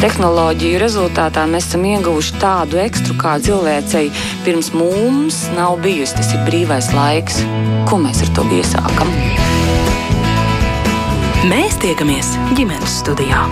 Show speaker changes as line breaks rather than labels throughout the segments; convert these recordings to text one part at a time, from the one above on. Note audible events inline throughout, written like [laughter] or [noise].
tehnoloģiju rezultātā mēs esam ieguvuši tādu ekstru, kā cilvēcei pirms mums nav bijusi. Tas ir brīvais laiks. Ko mēs ar to iesākam?
Mēs tiekamies ģimenes studijā.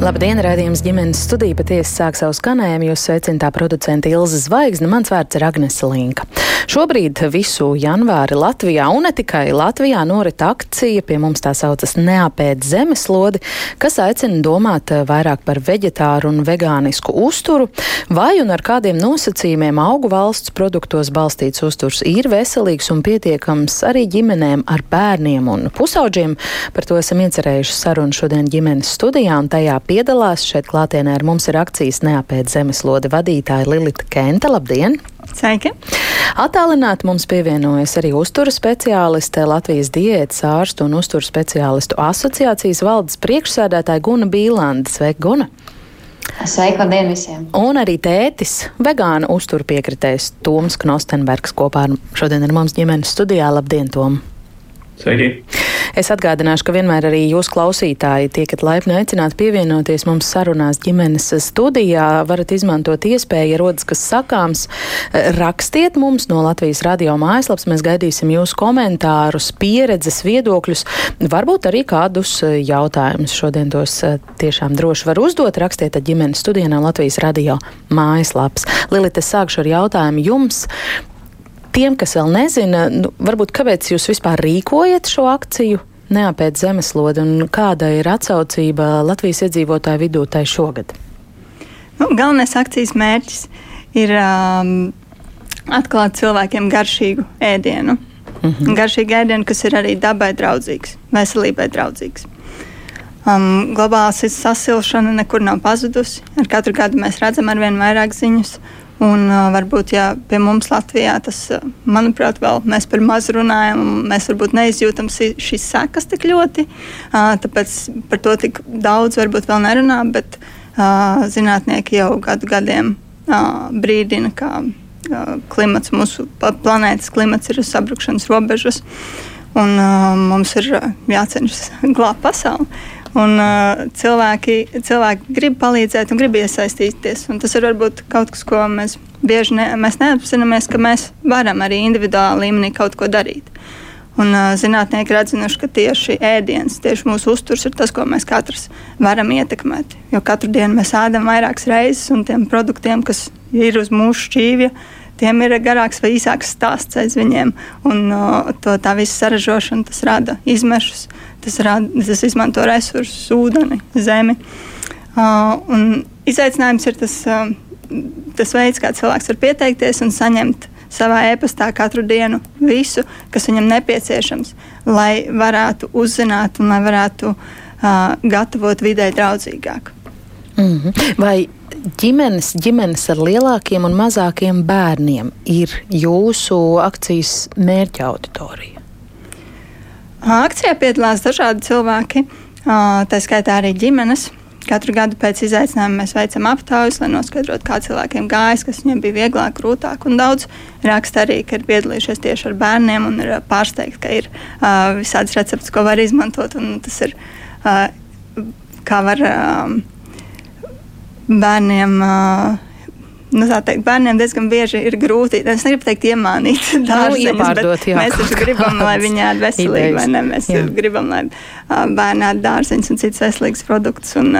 Labdien, rādījums ģimenes studija patiesi sāk savu skanējumu. Jūs sveicināta producenta Ilza Zvaigzne, mans vārds ir Agnese Linka. Šobrīd visu janvāri Latvijā un ne tikai Latvijā norit akcija, pie mums tā saucas Neapēd zemeslodi, kas aicina domāt vairāk par veģetāru un vegānisku uzturu, vai un ar kādiem nosacījumiem augu valsts produktos balstīts uzturs ir veselīgs un pietiekams arī ģimenēm ar bērniem un pusauģiem. Par to esam iecerējuši sarunu šodien ģimenes studijā un tajā piedalās. Šeit klātienē ar mums ir akcijas neapēd zemeslode vadītāja Lilita Kenta. Labdien!
Sveiki!
Attālināti mums pievienojas arī uzturu speciāliste Latvijas diētas ārstu un uzturu speciālistu asociācijas valdes priekšsēdētāja Guna Bīlanda. Sveika, Guna!
Sveika, labdien visiem!
Un arī tētis, vegāna uzturu piekritējs Toms Knostenbergs kopā ar šodien ar mums ģimenes studijā. Labdien, Tom!
Sveiki!
Es atgādināšu, ka vienmēr arī jūs klausītāji tiekat laipni aicināti pievienoties mums sarunās ģimenes studijā. Varat izmantot iespēju, ja rodas kas sakāms, rakstiet mums no Latvijas radio mājaslaps. Mēs gaidīsim jūsu komentārus, pieredzes, viedokļus, varbūt arī kādus jautājumus. Šodien tos tiešām droši var uzdot. Rakstiet ģimenes studijā no Latvijas radio mājaslaps. Lilita, es sākšu ar jautājumu jums tiem, kas vēl nezina, nu, varbūt kāpēc jūs vispār rīkojat šo akciju? Neapēc zemeslode un kāda ir atsaucība Latvijas iedzīvotāju vidū tai šogad?
Nu, galvenais akcijas mērķis ir um, atklāt cilvēkiem garšīgu ēdienu. Mm -hmm. Garšīgu ēdienu, kas ir arī dabai draudzīgs, veselībai draudzīgs. Um, globālā sasilšana nekur nav pazudusi. Ar katru gadu mēs redzam ar vien vairāk ziņas Un, uh, varbūt jā, pie mums Latvijā tas, uh, manuprāt, vēl mēs par maz runājam, un mēs varbūt neizjūtam si, šīs sekas tik ļoti. Uh, tāpēc par to tik daudz varbūt vēl nerunā, bet uh, zinātnieki jau gadu gadiem uh, brīdina, ka uh, klimats, mūsu planētas klimats ir uz sabrukšanas robežas, un uh, mums ir uh, jācenšas glābt pasauli. Un, uh, cilvēki, cilvēki grib palīdzēt un grib iesaistīties. Un tas ir varbūt kaut kas, ko mēs bieži ne, mēs neapzināmies, ka mēs varam arī individuāli līmenī kaut ko darīt. Un, uh, zinātnieki ir atzinuši, ka tieši ēdiens, tieši mūsu uzturs ir tas, ko mēs katrs varam ietekmēt. Jo katru dienu mēs ēdam vairākas reizes, un tiem produktiem, kas ir uz mūsu šķīvja, tiem ir garāks vai īsāks stāsts aiz viņiem. Un, uh, to, tā visa saražošana tas rada izmešus tas, rāda, tas izmanto resursus, ūdeni, zemi. Uh, izaicinājums ir tas, uh, tas veids, kā cilvēks var pieteikties un saņemt savā e-pastā katru dienu visu, kas viņam nepieciešams, lai varētu uzzināt un lai varētu uh, gatavot vidē draudzīgāk.
Mm -hmm. Vai ģimenes, ģimenes ar lielākiem un mazākiem bērniem ir jūsu akcijas mērķa auditorija?
Akcijā piedalās dažādi cilvēki, tā skaitā arī ģimenes. Katru gadu pēc izaicinājuma mēs veicam aptaujas, lai noskaidrotu, kā cilvēkiem gājas, kas viņiem bija vieglāk, grūtāk. Daudz raksta arī, ka ir piedalījušies tieši ar bērniem un ir pārsteigti, ka ir uh, visādas receptes, ko var izmantot. Tas ir uh, kā var uh, bērniem. Nu, teikt, bērniem diezgan bieži ir grūti. Es negribu teikt, iemānīt dārzeņus, nu, bet jā, mēs taču gribam, lai viņi ēd veselīgi, vai ne? Mēs jā. gribam, lai bērni ēd dārzeņus un citas veselīgas produktus. Un,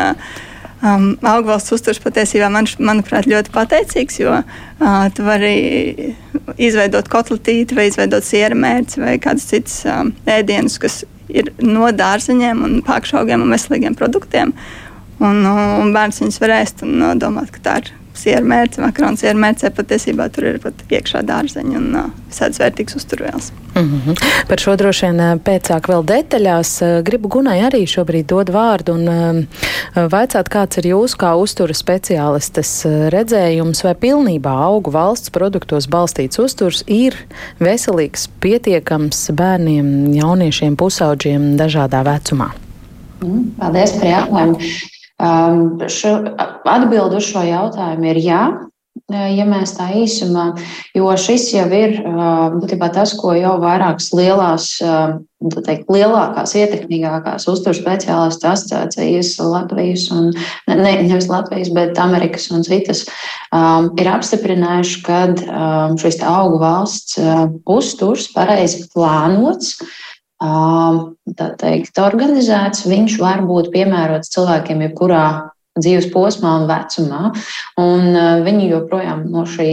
Um, augvalsts uzturs patiesībā man, manuprāt ļoti pateicīgs, jo uh, tu vari izveidot kotletīti vai izveidot siera mērci vai kādus citus um, ēdienus, kas ir no dārzeņiem un pakšaugiem un veselīgiem produktiem. Un, un bērns viņus var ēst un uh, domāt, ka tā ir siermērce, makaronu siermērcē patiesībā tur ir pat iekšā dārzeņi un uh, visādas vērtīgas uzturvielas.
Mm -hmm. Par šo droši vien pēcāk vēl detaļās. Gribu Gunai arī šobrīd dod vārdu un vaicāt, kāds ir jūsu kā uztura speciālistes redzējums, vai pilnībā augu valsts produktos balstīts uzturs ir veselīgs, pietiekams bērniem, jauniešiem, pusauģiem dažādā vecumā.
Mm, paldies par jautājumu. Um, šo, atbildu uz šo jautājumu ir jā. ja mēs tā īsumā, jo šis jau ir būtībā tas, ko jau vairākas lielās, teikt, lielākās, ietekmīgākās uzturu speciālistu asociācijas Latvijas un ne, nevis Latvijas, bet Amerikas un citas um, ir apstiprinājuši, ka um, šis augu valsts uh, uzturs pareizi plānots. Um, tā teikt, organizēts, viņš var būt piemērots cilvēkiem jebkurā dzīves posmā un vecumā. Un viņi joprojām no šī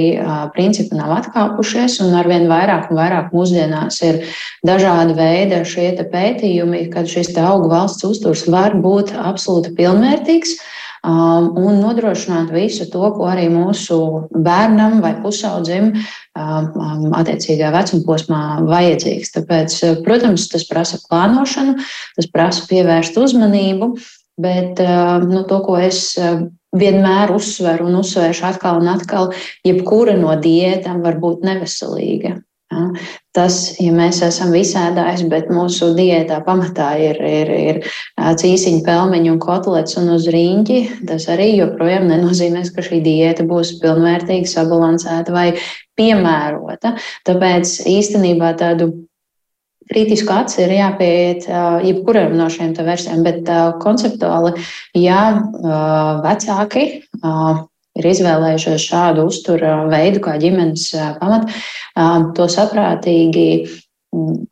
principa nav atkāpušies, un arvien vairāk un vairāk mūsdienās ir dažādi veidi šie pētījumi, kad šis augu valsts uzturs var būt absolūti pilnvērtīgs. Um, un nodrošināt visu to, ko arī mūsu bērnam vai pusaudzim um, attiecīgā vecuma posmā vajadzīgs. Tāpēc, uh, protams, tas prasa plānošanu, tas prasa pievērst uzmanību, Bet nu, to, ko es vienmēr uzsveru un uzsvēršu atkal un atkal, jebkura no diētām var būt neveselīga. Ja? Tas, ja mēs esam visādājis, bet mūsu diētā pamatā ir, ir, ir cīsiņa, pelmeņa un kotlets un uz rīņķi, tas arī joprojām nenozīmē, ka šī diēta būs pilnvērtīga, sabalansēta vai piemērota. Tāpēc īstenībā tādu kritisku aci ir jāpieiet jebkuram no šiem versijām, bet konceptuāli, ja vecāki ir izvēlējušies šādu uzturu veidu, kā ģimenes pamat, to saprātīgi,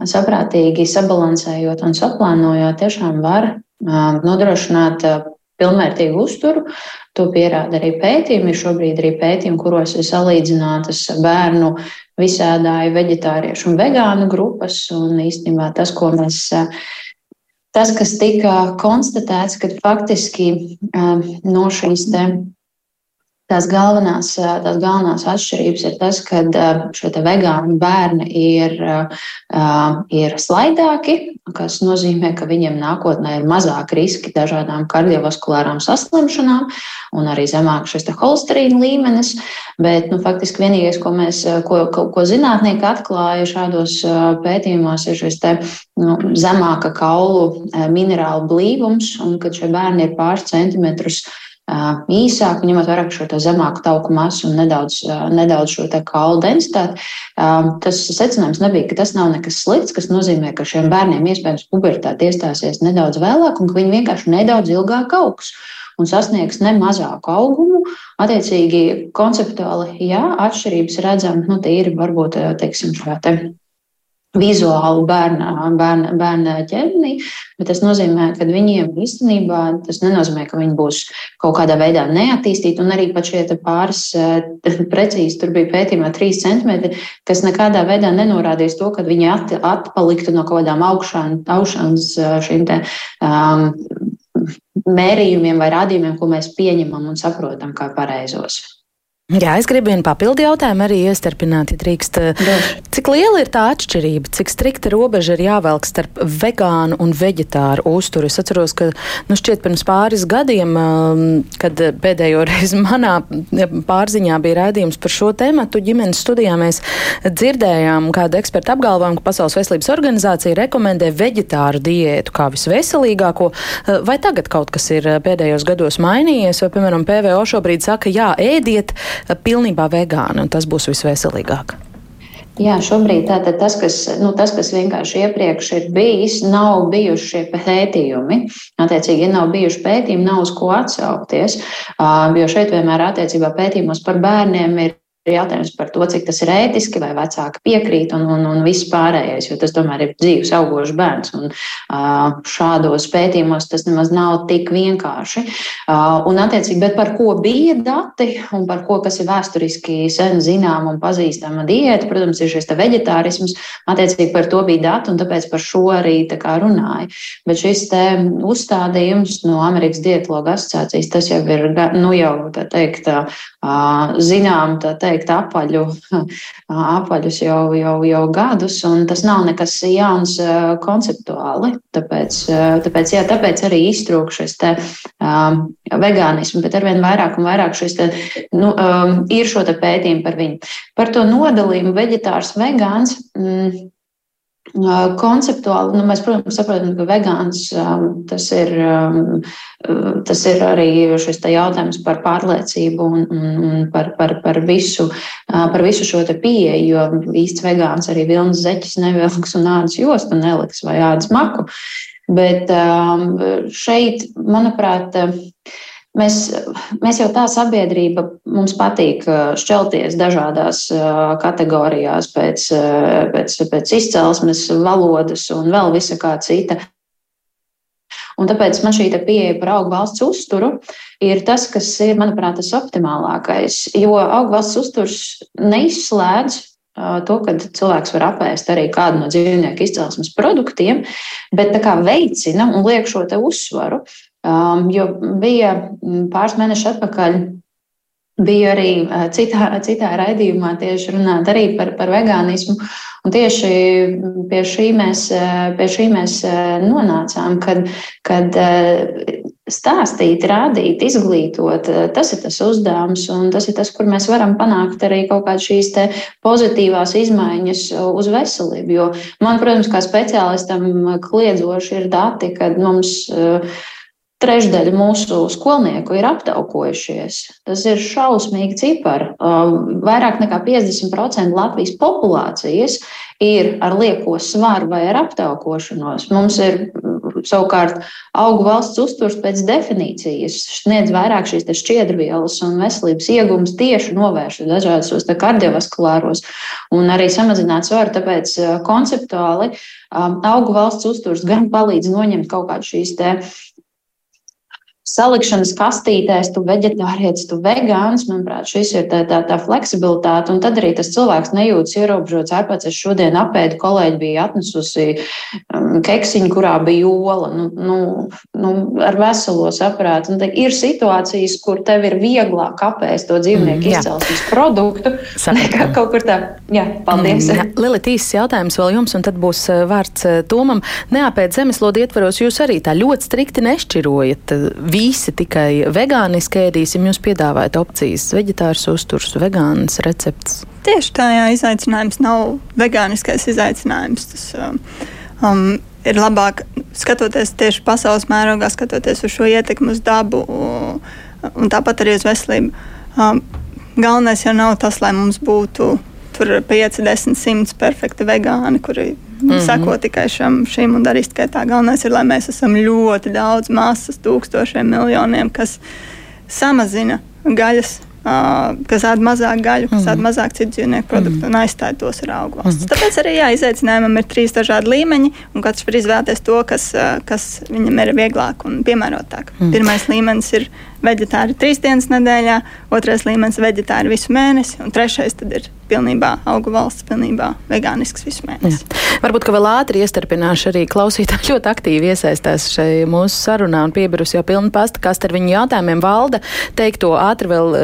saprātīgi sabalansējot un saplānojot, tiešām var nodrošināt pilnvērtīgu uzturu. To pierāda arī pētījumi. Ir šobrīd arī pētījumi, kuros ir salīdzinātas bērnu visādāju veģetāriešu un vegānu grupas. Un īstenībā tas, ko mēs. Tas, kas tika konstatēts, ka faktiski no šīs Tās galvenās, tās galvenās atšķirības ir tas, ka šie vegāni bērni ir, ir slaidāki, kas nozīmē, ka viņiem nākotnē ir mazāk riski dažādām kardiovaskulārām saslimšanām un arī zemāk šis holesterīna līmenis. Bet nu, faktiski vienīgais, ko, mēs, ko, ko, ko zinātnieki atklāja šādos pētījumos, ir šis te, nu, zemāka kaulu minerālu blīvums, un kad šie bērni ir pāris centimetrus īsāk, ņemot vērā šo zemāku tauku masu un nedaudz, nedaudz šo kaulu densitāti. Tas secinājums nebija, ka tas nav nekas slikts, kas nozīmē, ka šiem bērniem iespējams pubertāte iestāsies nedaudz vēlāk un ka viņi vienkārši nedaudz ilgāk augs un sasniegs ne mazāku augumu. Attiecīgi, konceptuāli, jā, atšķirības redzam, nu, tīri varbūt, teiksim, šajā te vizuālu bērna, bērna, bērna ķermenī, bet tas nozīmē, ka viņiem īstenībā tas nenozīmē, ka viņi būs kaut kādā veidā neattīstīti. Un arī pat šie pāris eh, [laughs] precīzi tur bija pētījumā 3 centimetri, kas nekādā veidā nenorādīs to, ka viņi at, atpaliktu no kaut kādām augšām, augšanas eh, šīm te. Um, Mērījumiem vai rādījumiem, ko mēs pieņemam un saprotam kā pareizos.
Jā, es gribu vienu papildu jautājumu arī iestarpināt, ja drīkst. Cik liela ir tā atšķirība, cik strikta robeža ir jāvelk starp vegānu un veģetāru uzturu? Es atceros, ka nu, šķiet pirms pāris gadiem, um, kad pēdējo [laughs] reizi manā pārziņā bija raidījums par šo tēmatu, ģimenes studijā mēs dzirdējām kādu ekspertu apgalvojumu, ka Pasaules veselības organizācija rekomendē veģetāru diētu kā visveselīgāko. Vai tagad kaut kas ir pēdējos gados mainījies, vai, piemēram, PVO šobrīd saka, jā, ēdiet pilnībā vegāni, un tas būs visveselīgāk.
Jā, šobrīd tātad tas, kas, nu, tas, kas vienkārši iepriekš ir bijis, nav bijuši šie pētījumi. Attiecīgi, ja nav bijuši pētījumi, nav uz ko atsaukties. Jo šeit vienmēr attiecībā pētījumos par bērniem ir jautājums par to, cik tas ir ētiski, vai vecāki piekrīt un, un, un viss pārējais, jo tas tomēr ir dzīves augošs bērns. Un, uh, šādos pētījumos tas nemaz nav tik vienkārši. Uh, un, attiecīgi, bet par ko bija dati un par ko, kas ir vēsturiski sen zinām un pazīstama diēta, protams, ir šis veģetārisms. Attiecīgi par to bija dati un tāpēc par šo arī runāja. Bet šis uzstādījums no Amerikas Dietologa asociācijas, tas jau ir, nu jau tā teikt, zinām, tā teikt, apaļu, apaļus jau, jau, jau gadus, un tas nav nekas jauns konceptuāli. Tāpēc, tāpēc, jā, tāpēc arī iztrūk šis te, um, vegānismu, bet arvien vairāk un vairāk šis te, nu, um, ir šo te pētījumu par viņu. Par to nodalījumu veģetārs, vegāns. Mm, Konceptuāli, nu, mēs, protams, saprotam, ka vegāns tas ir, tas ir arī šis jautājums par pārliecību un, un par, par, par, visu, par visu šo pieeju, jo īsts vegāns arī vilnas zeķis nevilks un ādas jostu neliks vai ādas maku. Bet šeit, manuprāt, Mēs, mēs jau tā sabiedrība, mums patīk uh, šķelties dažādās uh, kategorijās pēc, uh, pēc, pēc izcelsmes, valodas un vēl visa kā cita. Un tāpēc man šī pieeja par augu valsts uzturu ir tas, kas ir, manuprāt, tas optimālākais. Jo augu valsts uzturs neizslēdz to, ka cilvēks var apēst arī kādu no dzīvnieku izcelsmes produktiem, bet tā kā veicina un liek šo uzsvaru Um, jo bija mm, pāris mēneši atpakaļ. Biju arī uh, citā, citā raidījumā tieši runāt arī par, par vegānismu. Un tieši pie šī mēs, uh, pie šī mēs uh, nonācām, kad, kad stāstīt, rādīt, izglītot, tas ir tas uzdevums, un tas ir tas, kur mēs varam panākt arī kaut kādas šīs pozitīvās izmaiņas uz veselību. Jo man, protams, kā speciālistam, kliedzoši ir dati, kad mums Trešdaļa mūsu skolnieku ir aptaukojušies. Tas ir šausmīgi cipari. Um, vairāk nekā 50% Latvijas populācijas ir ar lieko svaru vai ar aptaukošanos. Mums ir mm, savukārt augu valsts uzturs pēc definīcijas sniedz vairāk šīs šķiedrvielas un veselības iegūmus tieši novērst dažādus kardiovaskulāros un arī samazināt svaru. Tāpēc uh, konceptuāli um, augu valsts uzturs gan palīdz noņemt kaut kādu šīs salikšanas kastītēs, tu vegetārietis, tu vegāns. Manuprāt, šis ir tā, tā, tā fleksibilitāte. Un tad arī tas cilvēks nejūtas ierobežots. Pats es šodien apēdu, kolēģi bija atnesusi um, keksiņu, kurā bija jola. Nu, nu, nu, ar veselo saprātu. Un ir situācijas, kur tev ir vieglāk apēst to dzīvnieku mm, izcelsmes produktu nekā kaut kur tā. Jā, paldies. Mm,
Lilita, īsts jautājums vēl jums, un tad būs uh, vārds uh, Tomam. Neapēc zemeslodi ietvaros jūs arī tā ļoti strikti nešķirojat uh, visi tikai vegāniski ēdīsim, jūs piedāvājat opcijas veģetārs uzturs, vegāns recepts.
Tieši tā, jā, izaicinājums nav vegāniskais izaicinājums. Tas, um, um, ir labāk skatoties tieši pasaules mērogā, skatoties uz šo ietekmi uz dabu un tāpat arī uz veselību. Um, galvenais jau nav tas, lai mums būtu tur 5, 10, 100 perfekti vegāni, kuri mm -hmm. sako tikai šam, šim un darīs tikai tā. Galvenais ir, lai mēs esam ļoti daudz masas, tūkstošiem miljoniem, kas samazina gaļas kas ēd mazāk gaļu, kas ēd mhm. mazāk citu dzīvnieku produktu mm. un aizstāj tos ar augu valsts. Mm. Tāpēc arī jā, izaicinājumam ir trīs dažādi līmeņi, un katrs var izvēlēties to, kas, kas viņam ir vieglāk un piemērotāk. Mm. Pirmais līmenis ir veģetāri trīs dienas nedēļā, otrais līmenis veģetāri visu mēnesi, un trešais ir pilnībā augu valsts, pilnībā vegānisks visu mēnesi.
Jā. Varbūt, ka vēl ātri iestarpināšu arī klausītāji ļoti aktīvi iesaistās šai mūsu sarunā un piebirusi jau pilnu pasta kastu ar viņu jautājumiem. Valda teikto ātri vēl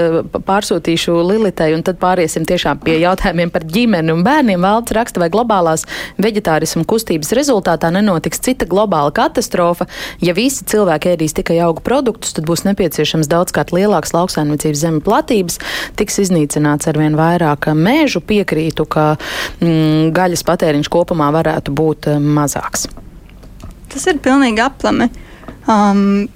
pārsūtīšu Lilitai, un tad pāriesim tiešām pie jautājumiem par ģimeni un bērniem. Valds raksta, vai globālās veģetārismu kustības rezultātā nenotiks cita globāla katastrofa. Ja visi cilvēki ēdīs tikai augu produktus, tad būs nepieciešams nepieciešams daudzkārt lielāks lauksaimniecības zemi platības, tiks iznīcināts arvien vairāk mēžu. Piekrītu, ka mm, gaļas patēriņš kopumā varētu būt eh, mazāks.
Tas ir pilnīgi aplami. Um,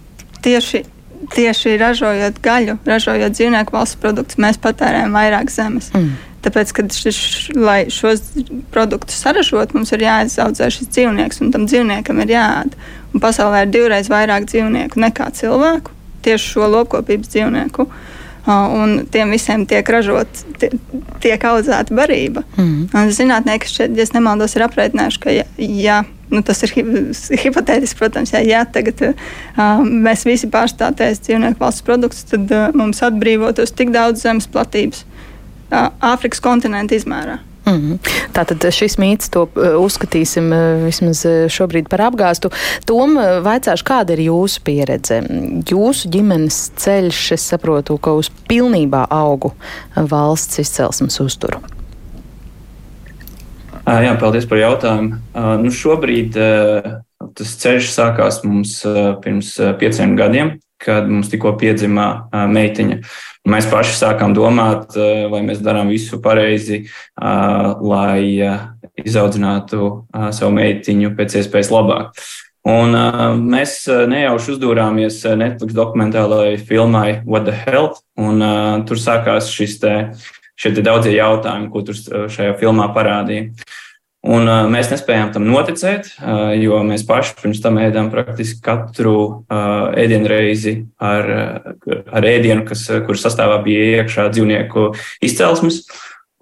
tieši tieši ražojot gaļu, ražojot dzīvnieku valsts produktus, mēs patērējam vairāk zemes. Mm. Tāpēc, kad šis, lai šos produktus saražot, mums ir jāizaudzē šis dzīvnieks, un tam dzīvniekam ir jāēd. Un pasaulē ir divreiz vairāk dzīvnieku nekā cilvēku tieši šo lopkopības dzīvnieku. Un tiem visiem tiek ražot, tiek audzēta barība. Mm. Zinātnieki šeit, ja nemaldos, ir aprēķinājuši, ka, ja, ja nu, tas ir [laughs] hipotētiski, protams, ja, ja tagad uh, mēs visi pārstāties dzīvnieku valsts produktus, tad uh, mums atbrīvotos tik daudz zemes platības uh, Āfrikas kontinenta izmērā.
Mm -hmm. Tātad šis mīts to uh, uzskatīsim uh, vismaz uh, šobrīd par apgāstu. Tom, vaicāšu, kāda ir jūsu pieredze? Jūsu ģimenes ceļš, es saprotu, ka uz pilnībā augu valsts izcelsmes uzturu.
Jā, paldies par jautājumu. Nu, šobrīd tas ceļš sākās mums pirms pieciem gadiem, kad mums tikko piedzima meitiņa. Mēs paši sākām domāt, vai mēs darām visu pareizi, lai izaudzinātu savu meitiņu pēc iespējas labāk. Un, uh, mēs nejauši uzdūrāmies Netflix dokumentālajai filmai What the Hell, un uh, tur sākās šis te, šie te daudzie jautājumi, ko tur šajā filmā parādīja. Un, uh, mēs nespējām tam noticēt, uh, jo mēs paši pirms tam ēdām praktiski katru uh, ēdienreizi ar, ar ēdienu, kas, kur sastāvā bija iekšā dzīvnieku izcelsmes.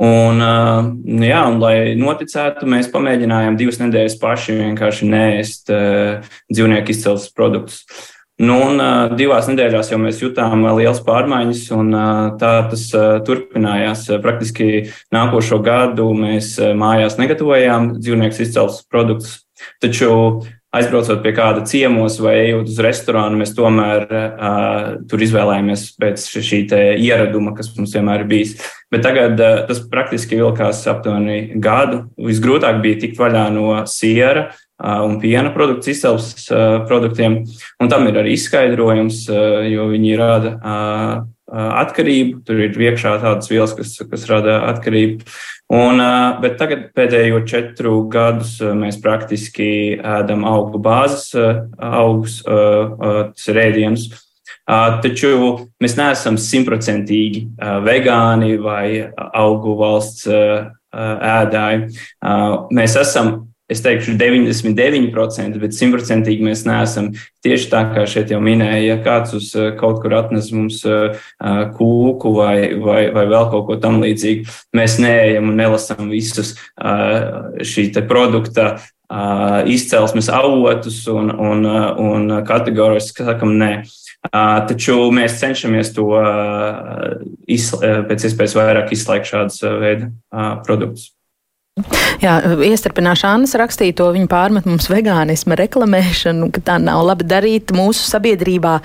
Un, uh, jā, un, lai noticētu, mēs pamēģinājām divas nedēļas paši vienkārši nēst uh, dzīvnieku izcelsmes produktus. Nu, un, divās nedēļās jau mēs jutām liels pārmaiņas, un tā tas turpinājās. Praktiski nākošo gadu mēs mājās negatavojām dzīvnieku izcelsmes produktus, taču aizbraucot pie kāda ciemos vai ejot uz restorānu, mēs tomēr uh, tur izvēlējāmies pēc šī ieraduma, kas mums vienmēr ir bijis. Bet tagad uh, tas praktiski vilkās aptuveni gadu. Visgrūtāk bija tikt vaļā no siera un piena produktu izcelsmes produktiem. Un tam ir arī izskaidrojums, jo viņi rada atkarību. Tur ir iekšā tādas vielas, kas, kas rada atkarību. Un, bet tagad pēdējo četru gadus mēs praktiski ēdam augu bāzes, augus, tas ir ēdienus. Taču mēs neesam simtprocentīgi vegāni vai augu valsts ēdāji. Mēs esam es teikšu, 99%, bet simtprocentīgi mēs neesam. Tieši tā kā šeit jau minēja, ja kāds uz eh, kaut kur atnes mums eh, eh, kūku vai, vai, vai vēl kaut ko tam līdzīgu, mēs neejam un nelasām visus šī produkta izcelsmes avotus un, un, un kategorijas, kas sakam, nē. Taču mēs cenšamies to izla, pēc iespējas vairāk izslēgt šādas veida produktus.
Jā, iestarpināšu Annas rakstīto, viņa pārmet mums vegānisma reklamēšanu, ka tā nav labi darīt mūsu sabiedrībā,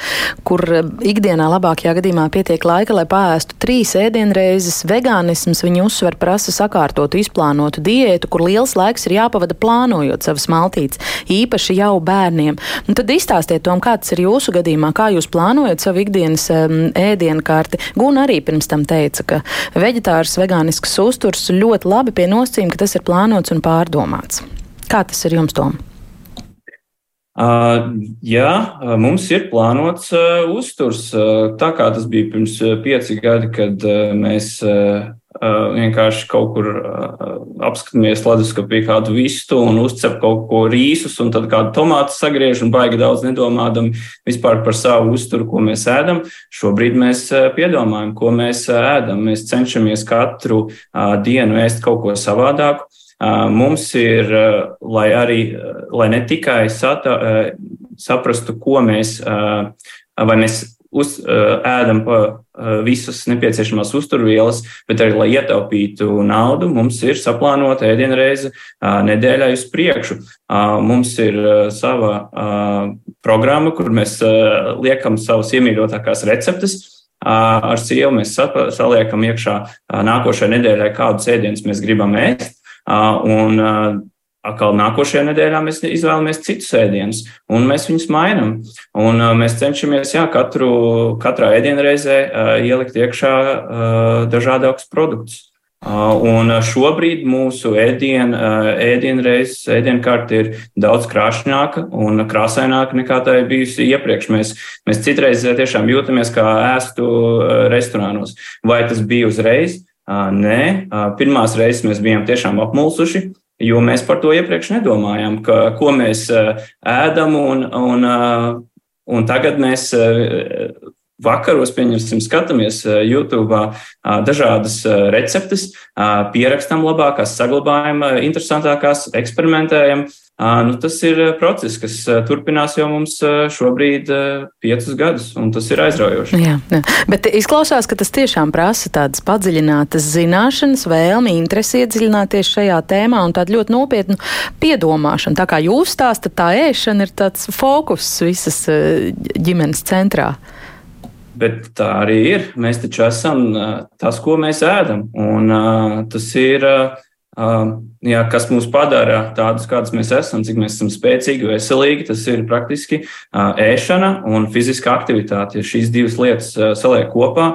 kur ikdienā labākajā gadījumā pietiek laika, lai pārēstu trīs ēdienreizes. Vegānisms viņa uzsver prasa sakārtotu, izplānotu diētu, kur liels laiks ir jāpavada plānojot savas maltītes, īpaši jau bērniem. Un tad izstāstiet tom, kāds ir jūsu gadījumā, kā jūs plānojat savu ikdienas um, ēdienkarti. Guna arī pirms tam teica, ka veģetārs, vegānisks uzturs ļoti labi pie nosacījuma, ka tas ir plānots un pārdomāts. Kā tas ir jums, Tom?
Uh, jā, mums ir plānots uh, uzturs. Uh, tā kā tas bija pirms pieci gadi, kad mēs vienkārši kaut kur apskatāmies leduskapī kādu vistu un uzcep kaut ko rīsus, un tad kādu tomātu sagriež un baigi daudz nedomādam vispār par savu uzturu, ko mēs ēdam. Šobrīd mēs piedomājam, ko mēs ēdam. Mēs cenšamies katru dienu ēst kaut ko savādāku. Mums ir, lai arī, lai ne tikai sata, saprastu, ko mēs, vai mēs uz, ēdam pa visas nepieciešamās uzturvielas, bet arī, lai ietaupītu naudu, mums ir saplānota ēdienreize nedēļai uz priekšu. Mums ir sava programma, kur mēs liekam savas iemīļotākās receptes. Ar sievu mēs saliekam iekšā nākošajai nedēļai, kādus ēdienus mēs gribam ēst. Un atkal nākošajā nedēļā mēs izvēlamies citus ēdienus, un mēs viņus mainām. Un mēs cenšamies jā, katru, katrā ēdienreizē ielikt iekšā dažādākus produktus. Un šobrīd mūsu ēdienu, ēdienreizes, ēdienkarte ir daudz krāšņāka un krāsaināka nekā tā ir bijusi iepriekš. Mēs, mēs citreiz tiešām jūtamies kā ēstu restorānos. Vai tas bija uzreiz? Nē, pirmās reizes mēs bijām tiešām apmulsuši, jo mēs par to iepriekš nedomājām, ka, ko mēs ēdam, un, un, un tagad mēs vakaros, pieņemsim, skatāmies YouTube dažādas receptes, pierakstam labākās, saglabājam interesantākās, eksperimentējam. Nu, tas ir process, kas turpinās jau mums šobrīd piecus gadus, un tas ir aizraujoši.
Jā, jā. Bet izklausās, ka tas tiešām prasa tādas padziļinātas zināšanas, vēlmi, interesi iedziļināties šajā tēmā un tādu ļoti nopietnu piedomāšanu. Tā kā jūs stāstat, tā ēšana ir tāds fokus visas ģimenes centrā.
Bet tā arī ir. Mēs taču esam tas, ko mēs ēdam. Un tas ir, jā, kas mūs padara tādus, kādus mēs esam, cik mēs esam spēcīgi, veselīgi. Tas ir praktiski ēšana un fiziska aktivitāte. Ja šīs divas lietas saliek kopā,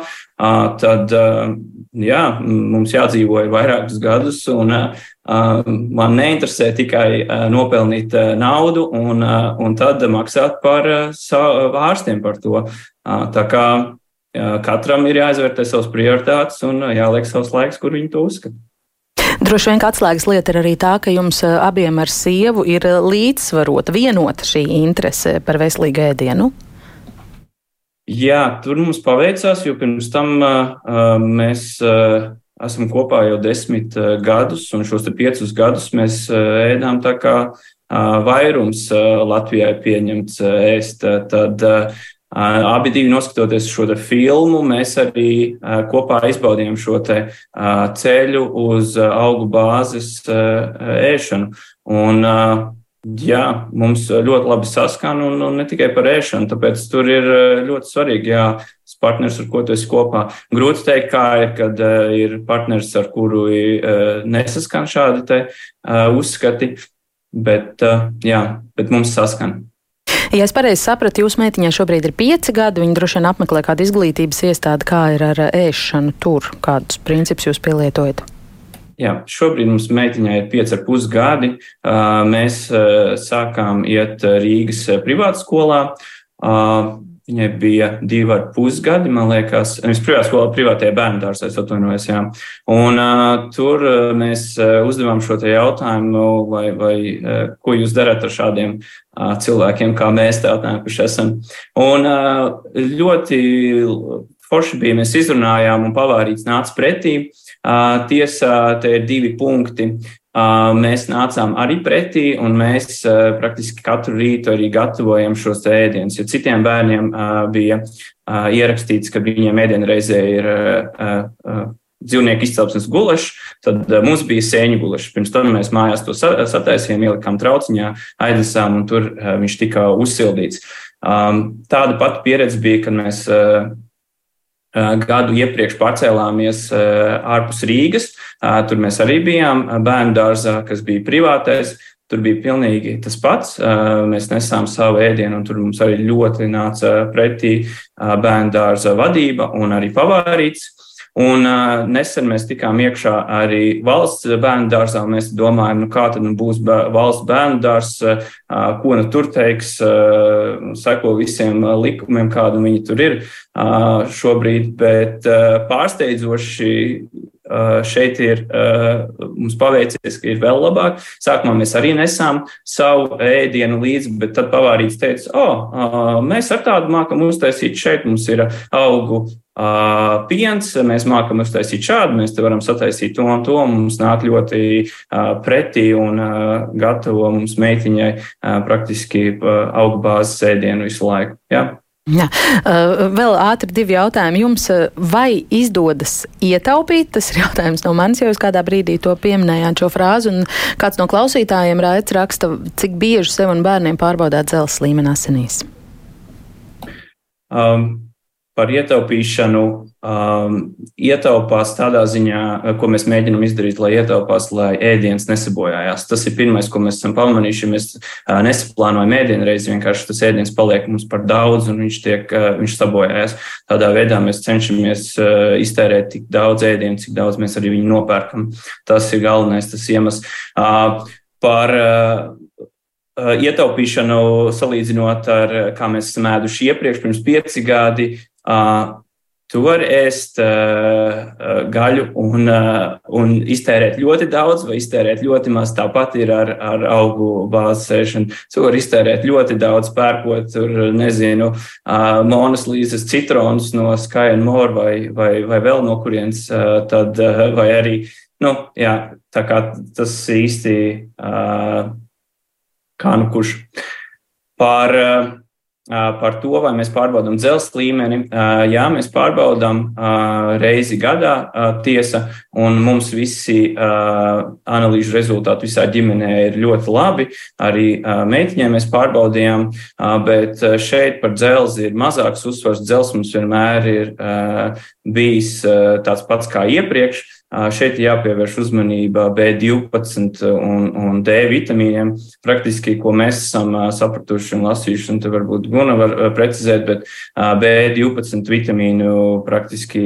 tad jā, mums jādzīvo vairākus gadus, un man neinteresē tikai nopelnīt naudu un, un tad maksāt par ārstiem par to. Tā kā katram ir jāizvērtē savas prioritātes un jāliek savs laiks, kur viņi to uzskata.
Droši vien atslēgas lieta ir arī tā, ka jums abiem ar sievu ir līdzsvarota, vienota šī interese par veselīgu ēdienu.
Jā, tur mums paveicās, jo pirms tam uh, mēs uh, esam kopā jau desmit uh, gadus, un šos piecus gadus mēs uh, ēdām tā kā uh, vairums Latvijā ir pieņemts ēst. Tad Abi divi noskatoties šo filmu, mēs arī kopā izbaudījām šo ceļu uz augu bāzes ēšanu. Un Jā, mums ļoti labi saskan un, un ne tikai par ēšanu, tāpēc tur ir ļoti svarīgi, jā, partners, ar ko tu esi kopā. Grūti teikt, kā ir, kad uh, ir partners, ar kuru uh, nesaskan šādi te uh, uzskati, bet, uh, jā, bet mums saskan.
Ja es pareizi sapratu, jūsu meitiņai šobrīd ir pieci gadi, viņa droši vien apmeklē kādu izglītības iestādi, kā ir ar ēšanu tur, kādus principus jūs pielietojat.
Jā, šobrīd mums meitiņai ir 5,5 gadi. Mēs sākām iet Rīgas privātskolā. Viņai bija divi ar pus gadi, man liekas, nevis privātā skolā, privātajā bērnu dārzā, es atvainojos. Jā. Un uh, tur mēs uzdevām šo jautājumu, vai, vai uh, ko jūs darat ar šādiem uh, cilvēkiem, kā mēs te atnākuši esam. Un uh, ļoti forši bija, mēs izrunājām, un pavārīts nāca pretī. Tiesā, te ir divi punkti. Mēs nācām arī pretī, un mēs praktiski katru rītu arī gatavojam šos ēdienus. Jo citiem bērniem bija ierakstīts, ka viņiem ēdienreizē ir dzīvnieku izcelsmes gulašs, tad mums bija sēņu gulašs. Pirms tam mēs mājās to sataisījām, ielikām trauciņā, aiznesām, un tur viņš tika uzsildīts. Tāda pati pieredze bija, kad mēs gadu iepriekš pārcēlāmies eh, ārpus Rīgas. Eh, tur mēs arī bijām bērnu dārzā, kas bija privātais. Tur bija pilnīgi tas pats. Mēs nesām savu ēdienu, un tur mums arī ļoti nāca pretī bērnu dārza vadība un arī pavārīts. Un uh, nesen mēs tikām iekšā arī valsts bērnu dārzā. Mēs domājam, nu, kā tad nu, būs valsts bērnu dārzs, uh, ko nu tur teiks, uh, seko visiem likumiem, kādu viņi tur ir uh, šobrīd. Bet uh, pārsteidzoši šeit ir mums paveicies, ka ir vēl labāk. Sākumā mēs arī nesām savu ēdienu līdzi, bet tad pavārīts teica, o, oh, mēs ar tādu mākam uztaisīt šeit, mums ir augu Uh, piens, mēs mākam uztaisīt šādu, mēs te varam sataisīt to un to. Mums nāk ļoti uh, pretī un uh, gatavo mums meitiņai praktiski augu bāzes ēdienu visu laiku. Ja?
Jā. Vēl ātri divi jautājumi jums. Vai izdodas ietaupīt? Tas ir jautājums no manis, jo jūs kādā brīdī to pieminējāt šo frāzi, un kāds no klausītājiem raids raksta, cik bieži sev un bērniem pārbaudāt dzelzs līmeni asinīs.
Um, par ietaupīšanu um, ietaupās tādā ziņā, ko mēs mēģinām izdarīt, lai ietaupās, lai ēdiens nesabojājās. Tas ir pirmais, ko mēs esam pamanījuši. Mēs uh, nesaplānojam ēdienu reizi, vienkārši tas ēdiens paliek mums par daudz un viņš, tiek, uh, viņš sabojājās. Tādā veidā mēs cenšamies uh, iztērēt tik daudz ēdienu, cik daudz mēs arī viņu nopērkam. Tas ir galvenais tas iemesls. Uh, par uh, ietaupīšanu salīdzinot ar, kā mēs esam ēduši iepriekš, pirms pieci gadi, Uh, Tu vari ēst uh, gaļu un, uh, un iztērēt ļoti daudz, vai iztērēt ļoti maz. Tāpat ir ar, ar augu bāzes sēšanu. Tu vari iztērēt ļoti daudz, pērkot, tur, nezinu, uh, monas līdzes citronus no Sky and More vai, vai, vai vēl no kurienes, uh, tad, uh, vai arī, nu, jā, tā kā tas īsti uh, kā nu kurš. Par, uh, par to, vai mēs pārbaudām dzelzceļa līmeni. Jā, mēs pārbaudām reizi gadā tiesa, un mums visi analīžu rezultāti visā ģimenē ir ļoti labi. Arī meitiņai mēs pārbaudījām, bet šeit par dzelzi ir mazāks uzsvars. Dzelzs mums vienmēr ir bijis tāds pats kā iepriekš. Šeit jāpievērš uzmanība B12 un, un D vitamīniem. Praktiski, ko mēs esam sapratuši un lasījuši, un te varbūt Guna var precizēt, bet B12 vitamīnu praktiski,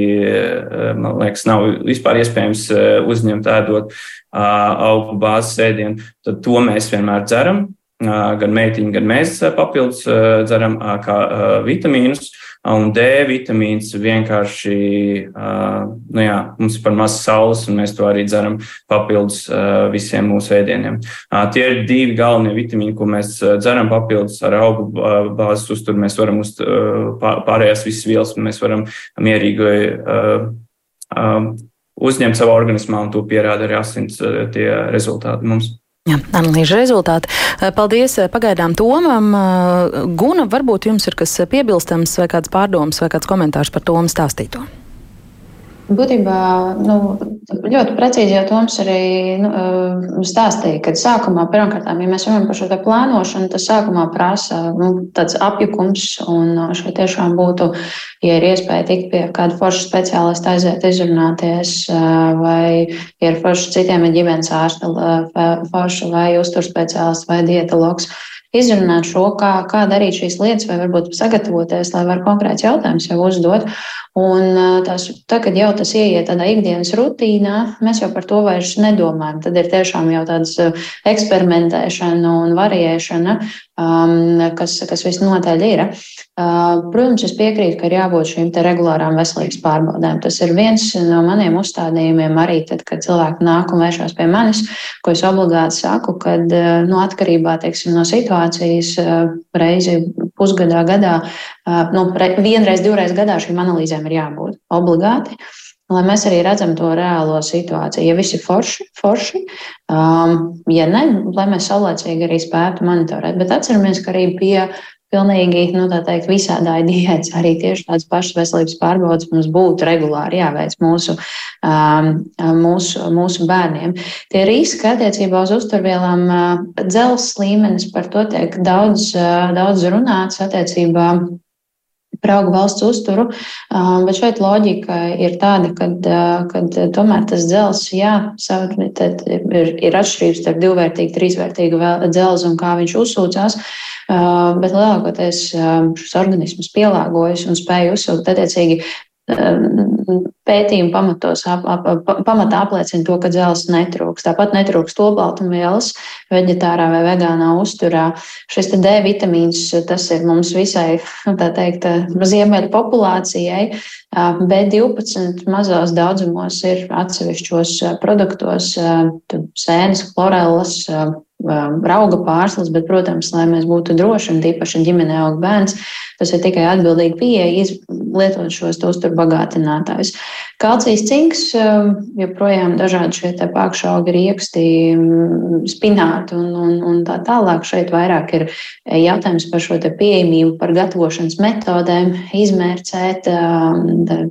man liekas, nav vispār iespējams uzņemt ēdot augu bāzes ēdienu. Tad to mēs vienmēr dzeram. Gan meitiņi, gan mēs papildus dzeram kā vitamīnus. Un D vitamīns vienkārši, nu jā, mums ir par maz saules, un mēs to arī dzeram papildus visiem mūsu ēdieniem. Tie ir divi galvenie vitamīni, ko mēs dzeram papildus ar augu bāzes uzturu. Mēs varam uz pārējās visas vielas, mēs varam mierīgi uzņemt savā organismā, un to pierāda arī asins rezultāti mums.
Jā, analīžu rezultāti. Paldies pagaidām Tomam. Guna, varbūt jums ir kas piebilstams vai kāds pārdoms vai kāds komentārs par Tomu stāstīto?
Būtībā nu, ļoti precīzi jau Toms arī nu, stāstīja, ka sākumā, pirmkārt, ja mēs runājam par šo plānošanu, tas sākumā prasa nu, tāds apjukums, un šeit tiešām būtu, ja ir iespēja tikt pie kāda forša speciālista, aiziet izrunāties, vai ja ir forša citiem ģimenes ārsta, forša vai uzturspeciālists vai dietologs izrunāt šo, kā, kā darīt šīs lietas, vai varbūt sagatavoties, lai var konkrēts jautājums jau uzdot. Un tās, tā, kad jau tas ieiet tādā ikdienas rutīnā, mēs jau par to vairs nedomājam. Tad ir tiešām jau tādas eksperimentēšana un variēšana, um, kas, kas visnotaļ ir. Uh, protams, es piekrītu, ka ir jābūt šīm regulārām veselības pārbaudēm. Tas ir viens no maniem uzstādījumiem arī tad, kad cilvēki nāk un vēršas pie manis, ko es obligāti saku, kad nu, atkarībā teiksim, no situācijas reizi pusgadā, gadā, nu, vienreiz, divreiz gadā šīm analīzēm ir jābūt obligāti. Lai mēs arī redzam to reālo situāciju. Ja viss ir forši, forši um, ja ne, lai mēs saulēcīgi arī spētu monitorēt. Bet atceramies, ka arī pie pilnīgi, nu, teikt, visādāji diētas, arī tieši tādas pašas veselības pārbaudas mums būtu regulāri jāveic mūsu, um, mūsu, mūsu bērniem. Tie riski attiecībā uz uzturvielām dzels līmenis par to tiek daudz, daudz runāts attiecībā par augu valsts uzturu, bet šeit loģika ir tāda, ka tomēr tas dzels, jā, ir, ir atšķirības starp divvērtīgu, trīsvērtīgu dzelzi un kā viņš uzsūcās, bet lielākoties šis organisms pielāgojas un spēj uzsūkt. Attiecīgi pētījumi pamatos, ap, ap, pamatā apliecina to, ka dzelzs netrūks. Tāpat netrūks olbaltumvielas veģetārā vai vegānā uzturā. Šis D vitamīns, tas ir mums visai, nu, tā teikt, ziemeļu populācijai. B12 mazos daudzumos ir atsevišķos produktos, sēnes, chlorellas, rauga pārslas, bet, protams, lai mēs būtu droši un tīpaši ģimenē aug bērns, tas ir tikai atbildīgi pieeja lietot šos uzturbagātinātājus. Kalcijas cinks, joprojām dažādi šie te pākšaugi, rieksti, spināti un, un, un tā tālāk. Šeit vairāk ir jautājums par šo te pieejamību, par gatavošanas metodēm, izmērcēt,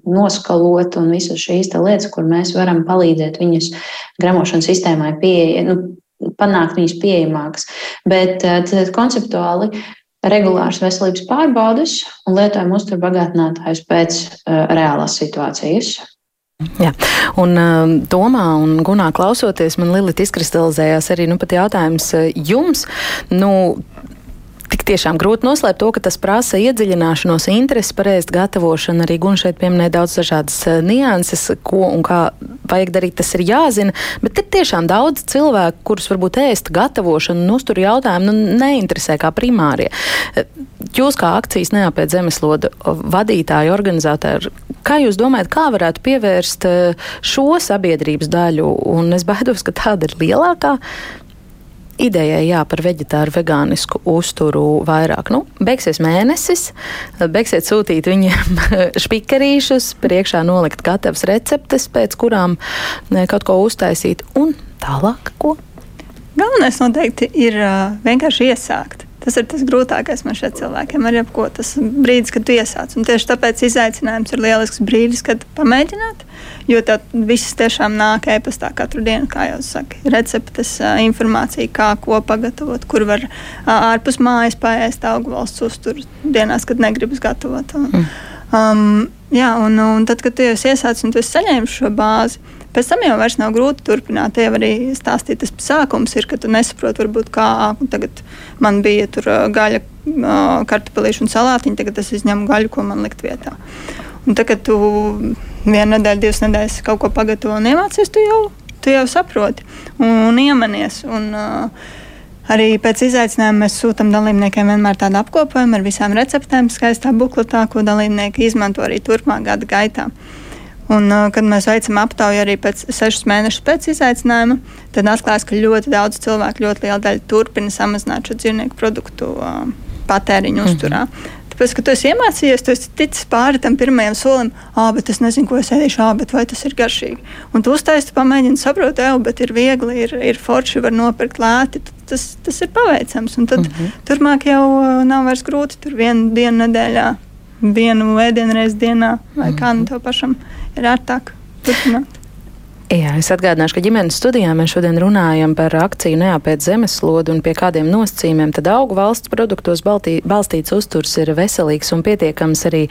noskalot un visas šīs lietas, kur mēs varam palīdzēt viņas gramošanas sistēmai pieeja. Nu, panākt viņas pieejamākas. Bet eh, tad, konceptuāli regulāras veselības pārbaudes un lietojam uzturbagātinātājus pēc uh, reālās situācijas.
Jā, un uh, Tomā un Gunā klausoties, man Lilita izkristalizējās arī nu, pat jautājums jums. Nu, tik tiešām grūti noslēpt to, ka tas prasa iedziļināšanos, interesi par ēst gatavošanu. Arī Gunš šeit pieminēja daudz dažādas eh, nianses, ko un kā vajag darīt, tas ir jāzina. Bet ir tiešām daudz cilvēku, kurus varbūt ēst gatavošanu un uzturu jautājumu nu, neinteresē kā primārie. Eh, jūs kā akcijas neapēc zemeslodu vadītāji, organizētāji, kā jūs domājat, kā varētu pievērst eh, šo sabiedrības daļu? Un es baidos, ka tāda ir lielākā idejai jā, par veģetāru, vegānisku uzturu vairāk. Nu, beigsies mēnesis, beigsiet sūtīt viņiem [laughs] špikarīšus, priekšā nolikt gatavas receptes, pēc kurām kaut ko uztaisīt, un tālāk ko?
Galvenais noteikti ir uh, vienkārši iesākt. Tas ir tas grūtākais man šeit cilvēkiem ar jebko. Tas brīdis, kad tu iesāc. Un tieši tāpēc izaicinājums ir lielisks brīdis, kad pamēģināt. Jo tā viss tiešām nāk e-pastā katru dienu, kā jau saka, receptes, informācija, kā ko pagatavot, kur var ārpus mājas paēst augu valsts uzturu dienās, kad negribas gatavot. Un, mm. Um, jā, un, un tad, kad tu jau iesāc un tu saņēmi šo bāzi, Pēc tam jau vairs nav grūti turpināt. Tie arī stāstīt, tas sākums ir, ka tu nesaproti, varbūt, kā tagad man bija tur gaļa, kartupelīšu un salātiņa, tagad es izņemu gaļu, ko man likt vietā. Un tagad tu vienu nedēļu, divas nedēļas kaut ko pagatavo un iemācies, tu jau, tu jau saproti un, un iemanies. Un, uh, Arī pēc izaicinājuma mēs sūtām dalībniekiem vienmēr tādu apkopojumu ar visām receptēm, skaistā bukletā, ko dalībnieki izmanto arī turpmāk gada gaitā. Un, uh, kad mēs veicam aptauju arī pēc sešus mēnešus pēc izaicinājuma, tad atklājas, ka ļoti daudz cilvēku, ļoti liela daļa turpina samazināt šo dzīvnieku produktu uh, patēriņu -hmm. uzturā. Tāpēc, ka tu esi iemācījies, tu esi ticis pāri tam pirmajam solim, ah, bet es nezinu, ko es ēdīšu, ah, bet vai tas ir garšīgi. Un tu uztaisīji, pamēģini saprast, ej, bet ir viegli, ir, ir forši, var nopirkt lēti. Tas, tas ir paveicams. Un tad mm -hmm. turpmāk jau nav vairs grūti. Tur vienu dienu nedēļā, vienu ēdienu reizi dienā, vai mm -hmm. kā nu tev pašam ir ērtāk turpināt.
Jā, es atgādināšu, ka ģimenes studijā mēs šodien runājam par akciju neapēc zemeslodu un pie kādiem nosacījumiem tad augu valsts produktos baltī, balstīts uzturs ir veselīgs un pietiekams arī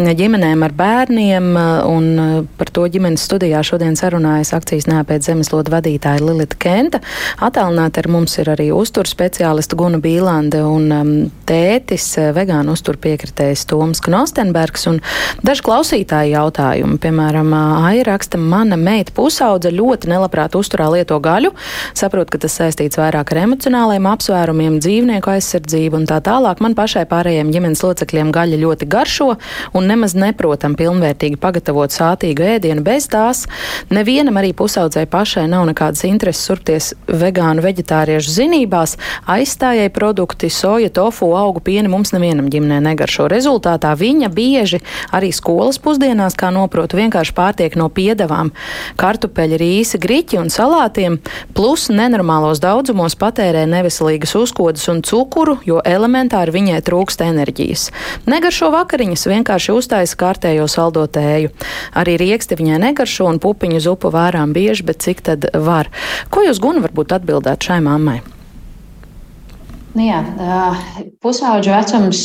ģimenēm ar bērniem, un par to ģimenes studijā šodien sarunājas akcijas neapēc zemeslodu vadītāja Lilita Kenta. Atālināti ar mums ir arī uzturs speciālista Guna Bīlande un um, tētis vegānu uztur piekritējs Toms Knostenbergs un daži klausītāji jautājumi, piemēram, Airaksta mana meita pusi pusaudze ļoti nelabprāt uzturā lieto gaļu. Saprotu, ka tas saistīts vairāk ar emocionāliem apsvērumiem, dzīvnieku aizsardzību un tā tālāk. Man pašai pārējiem ģimenes locekļiem gaļa ļoti garšo un nemaz neprotam pilnvērtīgi pagatavot sātīgu ēdienu bez tās. Nevienam arī pusaudzei pašai nav nekādas intereses surpties vegānu veģetāriešu zinībās. Aizstājai produkti, soja, tofu, augu pieni mums nevienam ģimenē negaršo. Rezultātā viņa bieži arī skolas pusdienās, kā noprotu, vienkārši pārtiek no piedevām. Kartu kartupeļi, rīsi, griķi un salātiem, plus nenormālos daudzumos patērē neveselīgas uzkodas un cukuru, jo elementāri viņai trūkst enerģijas. Negaršo vakariņas, vienkārši uztaisa kārtējo saldotēju. Arī rieksti viņai negaršo un pupiņu zupu vērām bieži, bet cik tad var? Ko jūs, Gun, varbūt atbildētu šai mammai?
Nu jā, pusauģu vecums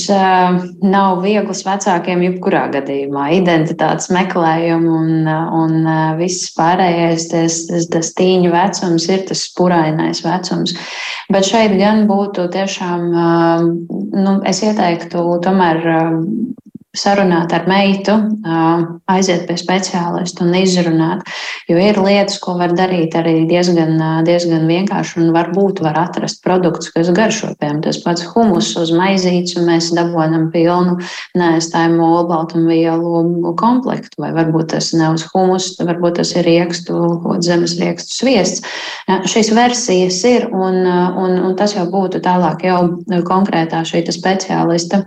nav viegls vecākiem jebkurā gadījumā. Identitātes meklējumi un, un viss pārējais, tas, tas, tas tīņu vecums ir tas spurainais vecums. Bet šeit gan būtu tiešām, nu, es ieteiktu tomēr sarunāt ar meitu, aiziet pie speciālista un izrunāt. Jo ir lietas, ko var darīt arī diezgan, diezgan vienkārši, un varbūt var atrast produktus, kas garšo. Piemēram, tas pats humus uz maizītes, un mēs dabūjam pilnu neaizstājumu olbaltumvielu komplektu, vai varbūt tas nav uz humus, varbūt tas ir riekstu, zemes riekstu sviests. Šīs versijas ir, un, un, un tas jau būtu tālāk jau konkrētā šī speciālista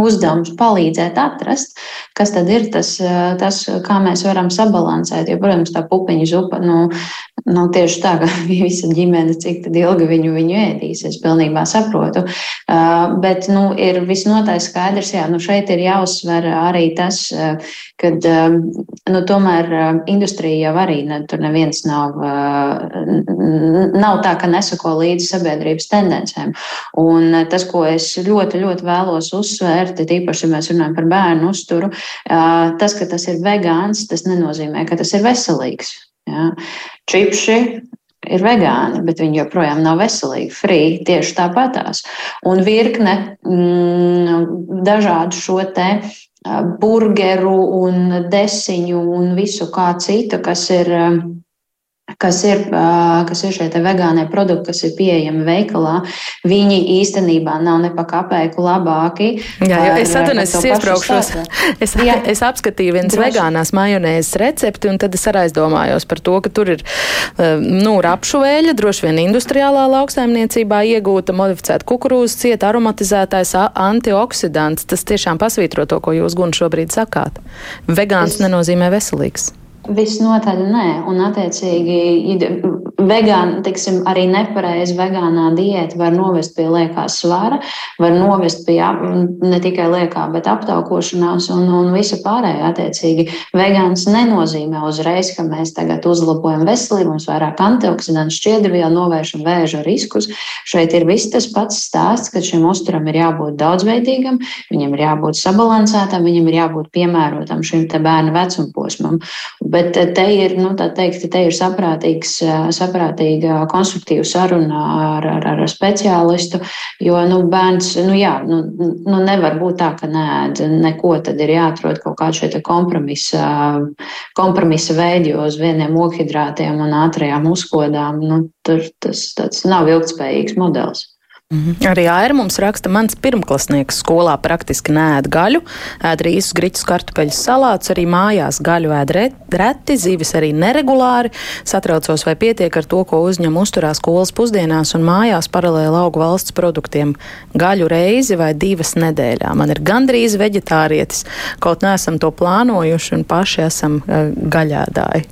uzdevums palīdzēt atrast, kas tad ir tas, tas kā mēs varam sabalansēt. Jo, protams, tā pupiņu zupa, nu, nu tieši tā, ka [laughs] visa ģimene, cik ilgi viņu, viņu ēdīs, es pilnībā saprotu. Uh, bet, nu, ir visnotaļ skaidrs, jā, nu, šeit ir jāuzsver arī tas, kad, um, nu, tomēr industrija jau arī, ne, tur neviens nav, nav tā, ka nesako līdzi sabiedrības tendencēm. Un tas, ko es ļoti, ļoti vēlos uzsvērt, vērti, tīpaši, ja mēs runājam par bērnu uzturu, tas, ka tas ir vegāns, tas nenozīmē, ka tas ir veselīgs. Jā. Čipši ir vegāni, bet viņi joprojām nav veselīgi. Free tieši tāpatās. Un virkne mm, dažādu šo te burgeru un desiņu un visu kā citu, kas ir kas ir, kas ir šie vegānie produkti, kas ir pieejami veikalā, viņi īstenībā nav ne pa kapeiku labāki.
Jā, jo es atvainojos, es iespraukšos. Es, Jā. es apskatīju vienas Droši. vegānās majonēzes recepti, un tad es arī aizdomājos par to, ka tur ir, nu, rapšu vēļa, droši vien industriālā lauksaimniecībā iegūta modificēta kukurūza cieta aromatizētājs antioksidants. Tas tiešām pasvītro to, ko jūs, Gun, šobrīd sakāt. Vegāns es... nenozīmē veselīgs.
Visnotaļ nē, un attiecīgi vegāna, tiksim, arī nepareiza vegānā diēta var novest pie liekā svara, var novest pie ne tikai liekā, bet aptaukošanās un, un visa pārējā. Attiecīgi, vegāns nenozīmē uzreiz, ka mēs tagad uzlabojam veselību, mums vairāk antioksidantu šķiedrvielu, novēršam vēža riskus. Šeit ir viss tas pats stāsts, ka šim uzturam ir jābūt daudzveidīgam, viņam ir jābūt sabalansētam, viņam ir jābūt piemērotam šim te bērnu vecumposmam. Bet te ir, nu, teikt, te ir saprātīgs, saprātīga konstruktīva saruna ar, ar, ar speciālistu, jo, nu, bērns, nu, jā, nu, nu, nevar būt tā, ka nē, neko, tad ir jāatrod kaut kāda šie kompromisa, kompromisa veidi, jo uz vieniem okhidrātiem un ātrajām uzkodām, nu, tur tas tāds nav ilgtspējīgs modelis.
Mhm. Arī Aira mums raksta, mans pirmklasnieks skolā praktiski nēd gaļu, ēd rīsus, griķus, kartupeļus, salātus, arī mājās gaļu ēd reti, zivis arī neregulāri. Satraucos, vai pietiek ar to, ko uzņem uzturā skolas pusdienās un mājās paralēli augu valsts produktiem gaļu reizi vai divas nedēļā. Man ir gandrīz veģetārietis, kaut neesam to plānojuši un paši esam uh, gaļādāji.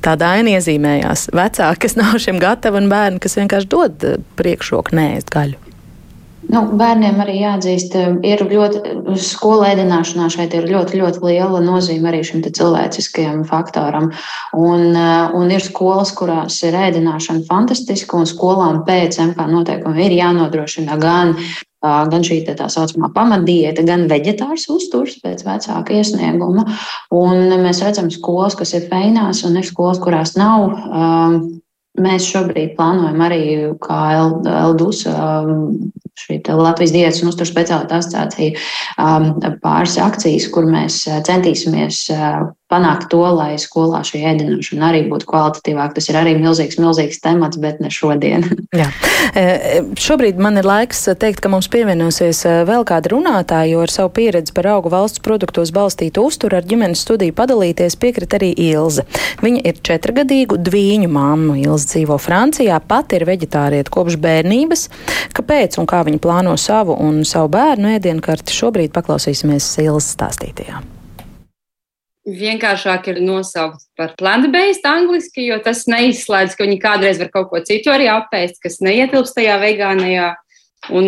Tāda aina iezīmējās. Vecāki, kas nav šim gatavi un bērni, kas vienkārši dod uh, priekšroku nēst gaļu.
Nu, bērniem arī jāatzīst, eh, ir ļoti skola ēdināšanā šeit ir ļoti, ļoti liela nozīme arī šim cilvēciskajam faktoram. Un, eh, un ir skolas, kurās ir ēdināšana fantastiska, un skolām pēc MK noteikumiem ir jānodrošina gan gan šī tā saucamā pamatdiēta, gan veģetārs uzturs pēc vecāka iesnieguma. Un mēs redzam skolas, kas ir feinās, un ir skolas, kurās nav. Mēs šobrīd plānojam arī kā LDUS šī Latvijas diētas un uzturu speciālitāte asociācija pāris akcijas, kur mēs centīsimies panākt to, lai skolā šī ēdināšana arī būtu kvalitatīvāka. Tas ir arī milzīgs, milzīgs temats, bet ne šodien. [laughs]
Jā. E, šobrīd man ir laiks teikt, ka mums pievienosies e, vēl kāda runātāja, jo ar savu pieredzi par augu valsts produktos balstītu uzturu ar ģimenes studiju padalīties piekrit arī Ilze. Viņa ir četrgadīgu dvīņu mamma. Ilze dzīvo Francijā, pati ir veģetārieta kopš bērnības. Kāpēc un kā viņa plāno savu un savu bērnu ēdienkarti, šobrīd paklausīsimies Ilzes stāstītajā
vienkāršāk ir nosaukt par plant-based angliski, jo tas neizslēdz, ka viņi kādreiz var kaut ko citu arī apēst, kas neietilpst tajā vegānajā. Un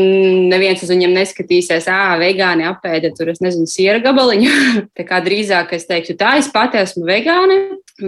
neviens uz viņiem neskatīsies, ah, vegāni apēda tur, es nezinu, siera gabaliņu. [laughs] tā kā drīzāk es teiktu, tā es pati esmu vegāni,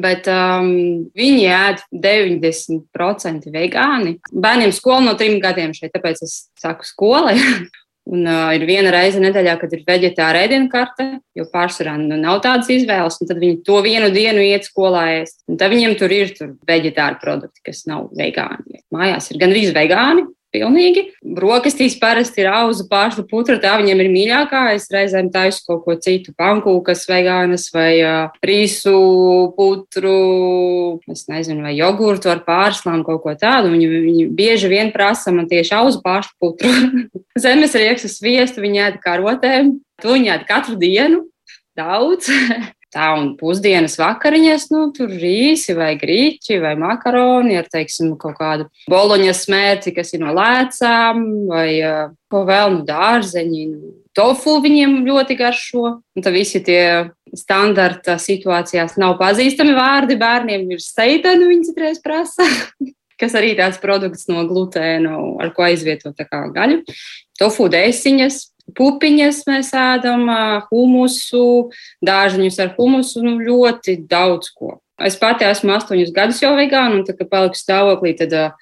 bet um, viņi ēd 90% vegāni. Bērniem skola no trim gadiem šeit, tāpēc es saku skolai. [laughs] Un uh, ir viena reize nedēļā, kad ir vegetāra ēdienkarte, jo pārsvarā nu, nav tādas izvēles. Tad viņi to vienu dienu iet skolā ēst. Un tad viņiem tur ir tur vegetāri produkti, kas nav vegāni. Mājās ir gandrīz vegāni, Pilnīgi. Brokastīs parasti ir auzu pārslu putra, tā viņiem ir mīļākā. Es reizēm taisu kaut ko citu, pankūkas vegānas vai uh, rīsu putru, es nezinu, vai jogurtu ar pārslām, kaut ko tādu. Viņi, viņi bieži vien prasa man tieši auzu pārslu putru. [laughs] Zemes rieksu sviestu viņi ēd kā rotēm. To viņi ēd katru dienu. Daudz. [laughs] Tā un pusdienas vakariņas, nu, tur rīsi vai grīķi vai makaroni ar, teiksim, kaut kādu boloņas smērci, kas ir no lēcām vai uh, ko vēl, nu, dārzeņi. Nu, tofu viņiem ļoti garšo. Un tad visi tie standarta situācijās nav pazīstami vārdi bērniem. Ir steiteni, viņi citreiz prasa. [laughs] kas arī tāds produkts no glutēna, ar ko aizvietot gaļu. Tofu dēsiņas, pupiņas mēs ēdam, humusu, dārziņus ar humusu, nu ļoti daudz ko. Es pati esmu astoņus gadus jau vegāna, un tad, kad paliku stāvoklī, tad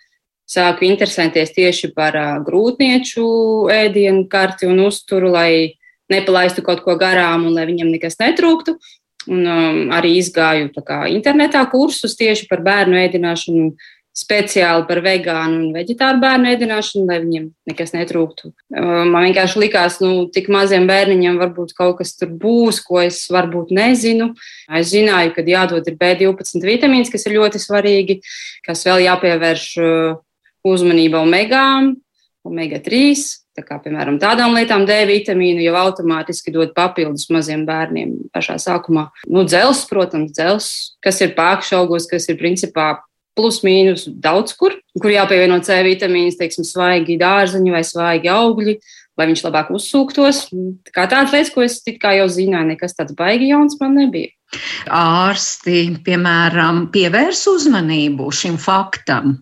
sāku interesēties tieši par grūtnieču ēdienu karti un uzturu, lai nepalaistu kaut ko garām un lai viņam nekas netrūktu. Un um, arī izgāju kā, internetā kursus tieši par bērnu ēdināšanu speciāli par vegānu un vegetāru bērnu ēdināšanu, lai viņiem nekas netrūktu. Man vienkārši likās, nu, tik maziem bērniņiem varbūt kaut kas tur būs, ko es varbūt nezinu. Es zināju, ka jādod ir B12 vitamīns, kas ir ļoti svarīgi, kas vēl jāpievērš uzmanība omegām, omega 3. Tā kā, piemēram, tādām lietām D vitamīnu jau automātiski dod papildus maziem bērniem pašā sākumā. Nu, dzels, protams, dzels, kas ir pākšaugos, kas ir principā plus mīnus daudz kur, kur jāpievieno C vitamīns, teiksim, svaigi dārzeņi vai svaigi augļi, lai viņš labāk uzsūktos. Kā tādas lietas, ko es jau zināju, nekas tāds baigi jauns man nebija.
ārsti, piemēram, pievērs uzmanību šim faktam,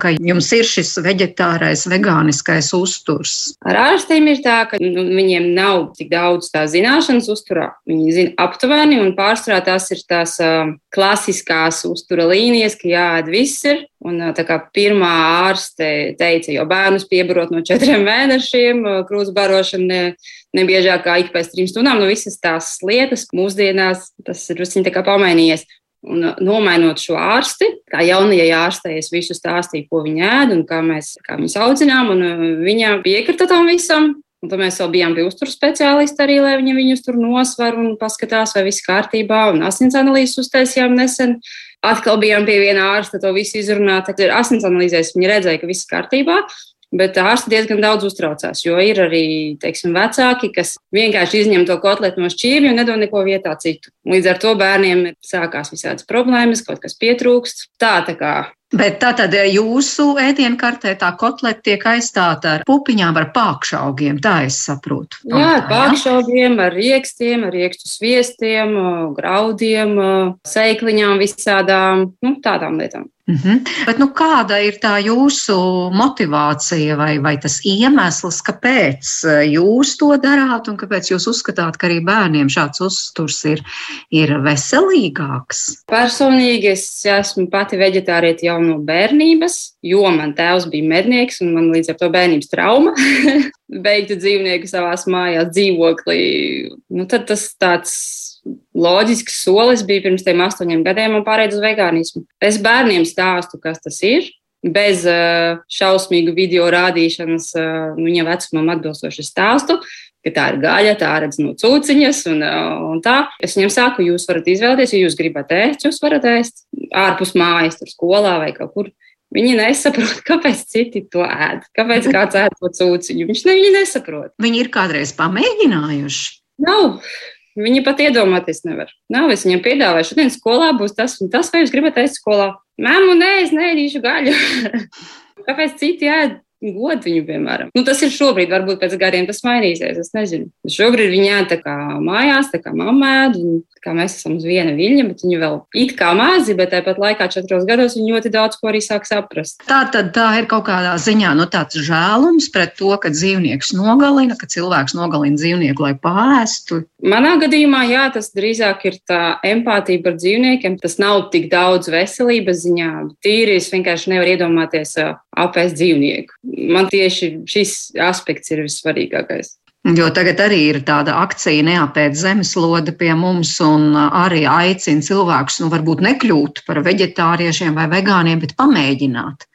ka jums ir šis vegetārais, vegāniskais uzturs?
Ar ārstiem ir tā, ka nu, viņiem nav tik daudz tā zināšanas uzturā. Viņi zina aptuveni, un pārsvarā tās ir tās uh, klasiskās uztura līnijas, ka jāēd viss ir. Un, tā kā pirmā ārste teica, jo bērnus piebarot no četriem mēnešiem, krūts barošana ne, nebiežāk kā ik pēc trim stundām, no nu, visas tās lietas mūsdienās tas ir pamainījies. Un uh, nomainot šo ārsti, kā jaunajai ārstei, es visu stāstīju, ko viņa ēd un kā mēs kā viņus audzinām. Uh, viņa piekrita tam visam. Un tad mēs vēl bijām pie uzturu speciālista arī, lai viņi viņus tur nosver un paskatās, vai viss kārtībā. Un asins analīzes uztaisījām nesen. Atkal bijām pie viena ārsta, to visu izrunāt. Tad asins analīzēs viņi redzēja, ka viss kārtībā. Bet ārsti diezgan daudz uztraucās, jo ir arī teiksim, vecāki, kas vienkārši izņem to kotletu no šķīvja un nedod neko vietā citu. Līdz ar to bērniem sākās visādas problēmas, kaut kas pietrūkst. Tā, tā kā
Bet tā tad jūsu ēdienkartē tā kotleta tiek aizstāta ar pupiņām, ar pākšaugiem, tā es saprotu.
Jā, ar pākšaugiem, ar riekstiem, ar riekstu sviestiem, graudiem, seikliņām visādām, nu, tādām lietām.
Mm -hmm. Bet, nu, kāda ir tā jūsu motivācija vai, vai tas iemesls, kāpēc jūs to darāt un kāpēc jūs uzskatāt, ka arī bērniem šāds uzturs ir, ir veselīgāks?
Personīgi es esmu pati veģetārieti jau no bērnības, jo man tēvs bija mednieks un man līdz ar to bērnības trauma. [laughs] Beigtu dzīvnieku savās mājās dzīvoklī. Nu, tad tas tāds loģisks solis bija pirms tiem astoņiem gadiem un pārējai uz vegānismu. Es bērniem stāstu, kas tas ir. Bez uh, šausmīgu video rādīšanas, uh, viņa vecumam atbilstoši stāstu, ka tā ir gaļa, tā redz no cūciņas un, uh, un tā. Es viņam saku, jūs varat izvēlēties, ja jūs gribat ēst, jūs varat ēst ārpus mājas, tur skolā vai kaut kur. Viņi nesaprot, [laughs] kāpēc citi to ēd, kāpēc kāds ēd to cūciņu. Viņš ne, nesaprot.
Viņi ir kādreiz pamēģinājuši.
Nav. Viņi pat iedomāties nevar. Nav, es viņam piedāvāju, šodien skolā būs tas un tas, vai jūs gribat ēst skolā. Mēmu, nē, es neēdīšu gaļu. [laughs] Kāpēc citi ēd godu viņu, piemēram. Nu, tas ir šobrīd, varbūt pēc gadiem tas mainīsies. Es nezinu. Šobrīd viņi ēd tā kā mājās, tā kā mamma ēd, un kā mēs esam uz viena viļņa, bet viņi vēl it kā mazi, bet tāpat laikā četros gados viņi ļoti daudz ko arī sāk saprast.
Tā tad tā ir kaut kādā ziņā nu, tāds žēlums pret to, ka dzīvnieks nogalina, ka cilvēks nogalina dzīvnieku, lai pāēstu.
Manā gadījumā, jā, tas drīzāk ir tā empātija par dzīvniekiem. Tas nav tik daudz veselības ziņā. Tīri es vienkārši nevaru iedomāties apēst dzīvnieku man tieši šis aspekts ir vissvarīgākais.
Jo tagad arī ir tāda akcija neapēt zemeslode pie mums, un arī aicina cilvēkus, nu, varbūt nekļūt par vegetāriešiem vai vegāniem, bet pamēģināt.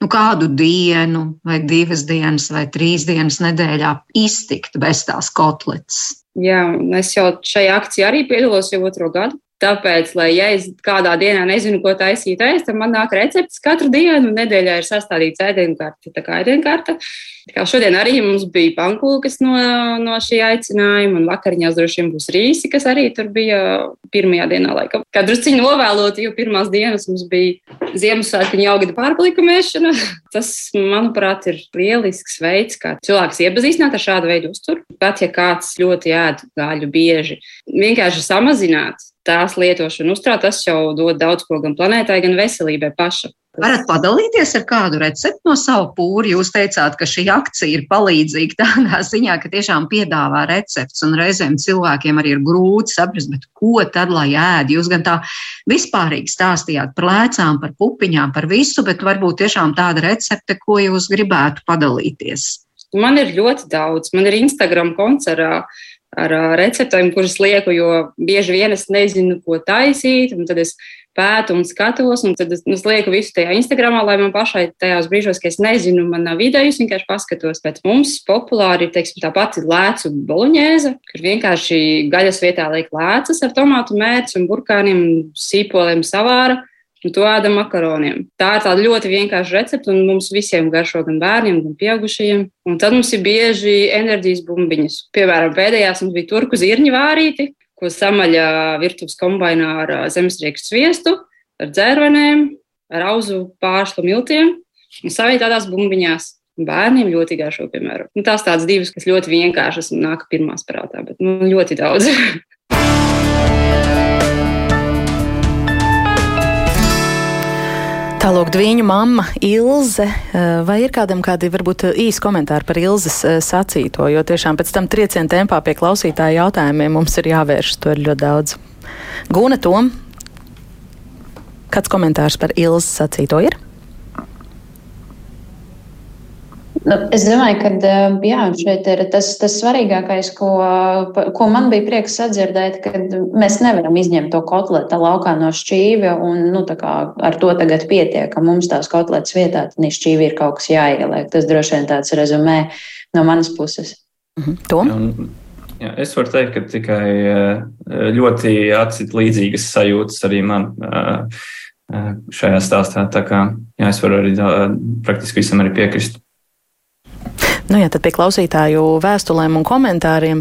Nu, kādu dienu, vai divas dienas, vai trīs dienas nedēļā iztikt bez tās kotletes.
Jā, es jau šajā akcijā arī piedalos jau otro gadu. Tāpēc, lai ja es kādā dienā nezinu, ko taisīt, ēst, tad man nāk recepts katru dienu. Nedēļā ir sastādīts ēdienkarte. Tā kā ēdienkarte. Kā šodien arī mums bija pankūkas no, no šī aicinājuma, un vakariņās droši vien būs rīsi, kas arī tur bija pirmajā dienā. Laikam. Kā drusciņi novēlot, jo pirmās dienas mums bija Ziemassvētku un jaugada pārpalikumēšana. [laughs] Tas, manuprāt, ir lielisks veids, kā cilvēks iepazīstināt ar šādu veidu uzturu. Pat ja kāds ļoti ēd gaļu bieži, vienkārši samazināt tās lietošanu uzturā, tas jau dod daudz ko gan planētai, gan veselībai pašai.
Varat padalīties ar kādu recepti no sava pūra. Jūs teicāt, ka šī akcija ir palīdzīga tādā [laughs] ziņā, ka tiešām piedāvā recepts, un reizēm cilvēkiem arī ir grūti saprast, ko tad lai ēd. Jūs gan tā vispārīgi stāstījāt par lēcām, par pupiņām, par visu, bet varbūt tiešām tāda recepte, ko jūs gribētu padalīties.
Man ir ļoti daudz. Man ir Instagram koncerā ar receptēm, kuras lieku, jo bieži vien es nezinu, ko taisīt. Tad es pētu un skatos, un tad es, es lieku visu tajā Instagramā, lai man pašai tajās brīžos, kad es nezinu, man nav idejas, vienkārši paskatos. Bet mums populāri ir teiksim, tā pati lēcu boloņēze, kur vienkārši gaļas vietā liek lēcas ar tomātu mērci un burkāniem, sīpoliem savāra. Un to ēdam makaroniem. Tā ir tāda ļoti vienkārša recepte, un mums visiem garšo gan bērniem, gan pieaugušajiem. Un tad mums ir bieži enerģijas bumbiņas. Piemēram, pēdējās mums bija turku zirņu vārīti, ko samaļā virtuves kombainā ar zemesriekstu sviestu, ar dzērvenēm, ar auzu pārslu miltiem un savī tādās bumbiņās. Bērniem ļoti garšo, piemēram. Nu, tās tādas divas, kas ļoti vienkāršas un nāk pirmās prātā, bet nu, ļoti daudz. [laughs]
Tālāk, viņu mamma Ilze, eh, vai ir kādam kādi varbūt īsi komentāri par Ilzes eh, sacīto, jo tiešām pēc tam trieciena tempā pie klausītāja jautājumiem mums ir jāvērš, to ir ļoti daudz. Gūna Tom, kāds komentārs par Ilzes sacīto ir?
Nu, es domāju, ka jā, šeit ir tas, tas svarīgākais, ko, ko man bija prieks sadzirdēt, ka mēs nevaram izņemt to kotleta laukā no šķīvja un nu, ar to tagad pietiek, ka mums tās kotletes vietā šķīvi ir kaut kas jāieliek. Tas droši vien tāds rezumē no manas puses.
Mhm. Tom?
Jā, es varu teikt, ka tikai ļoti atcīt līdzīgas sajūtas arī man šajā stāstā. Tā kā jā, es varu arī praktiski visam arī piekrist.
Nu, jā, tad pie klausītāju vēstulēm un komentāriem.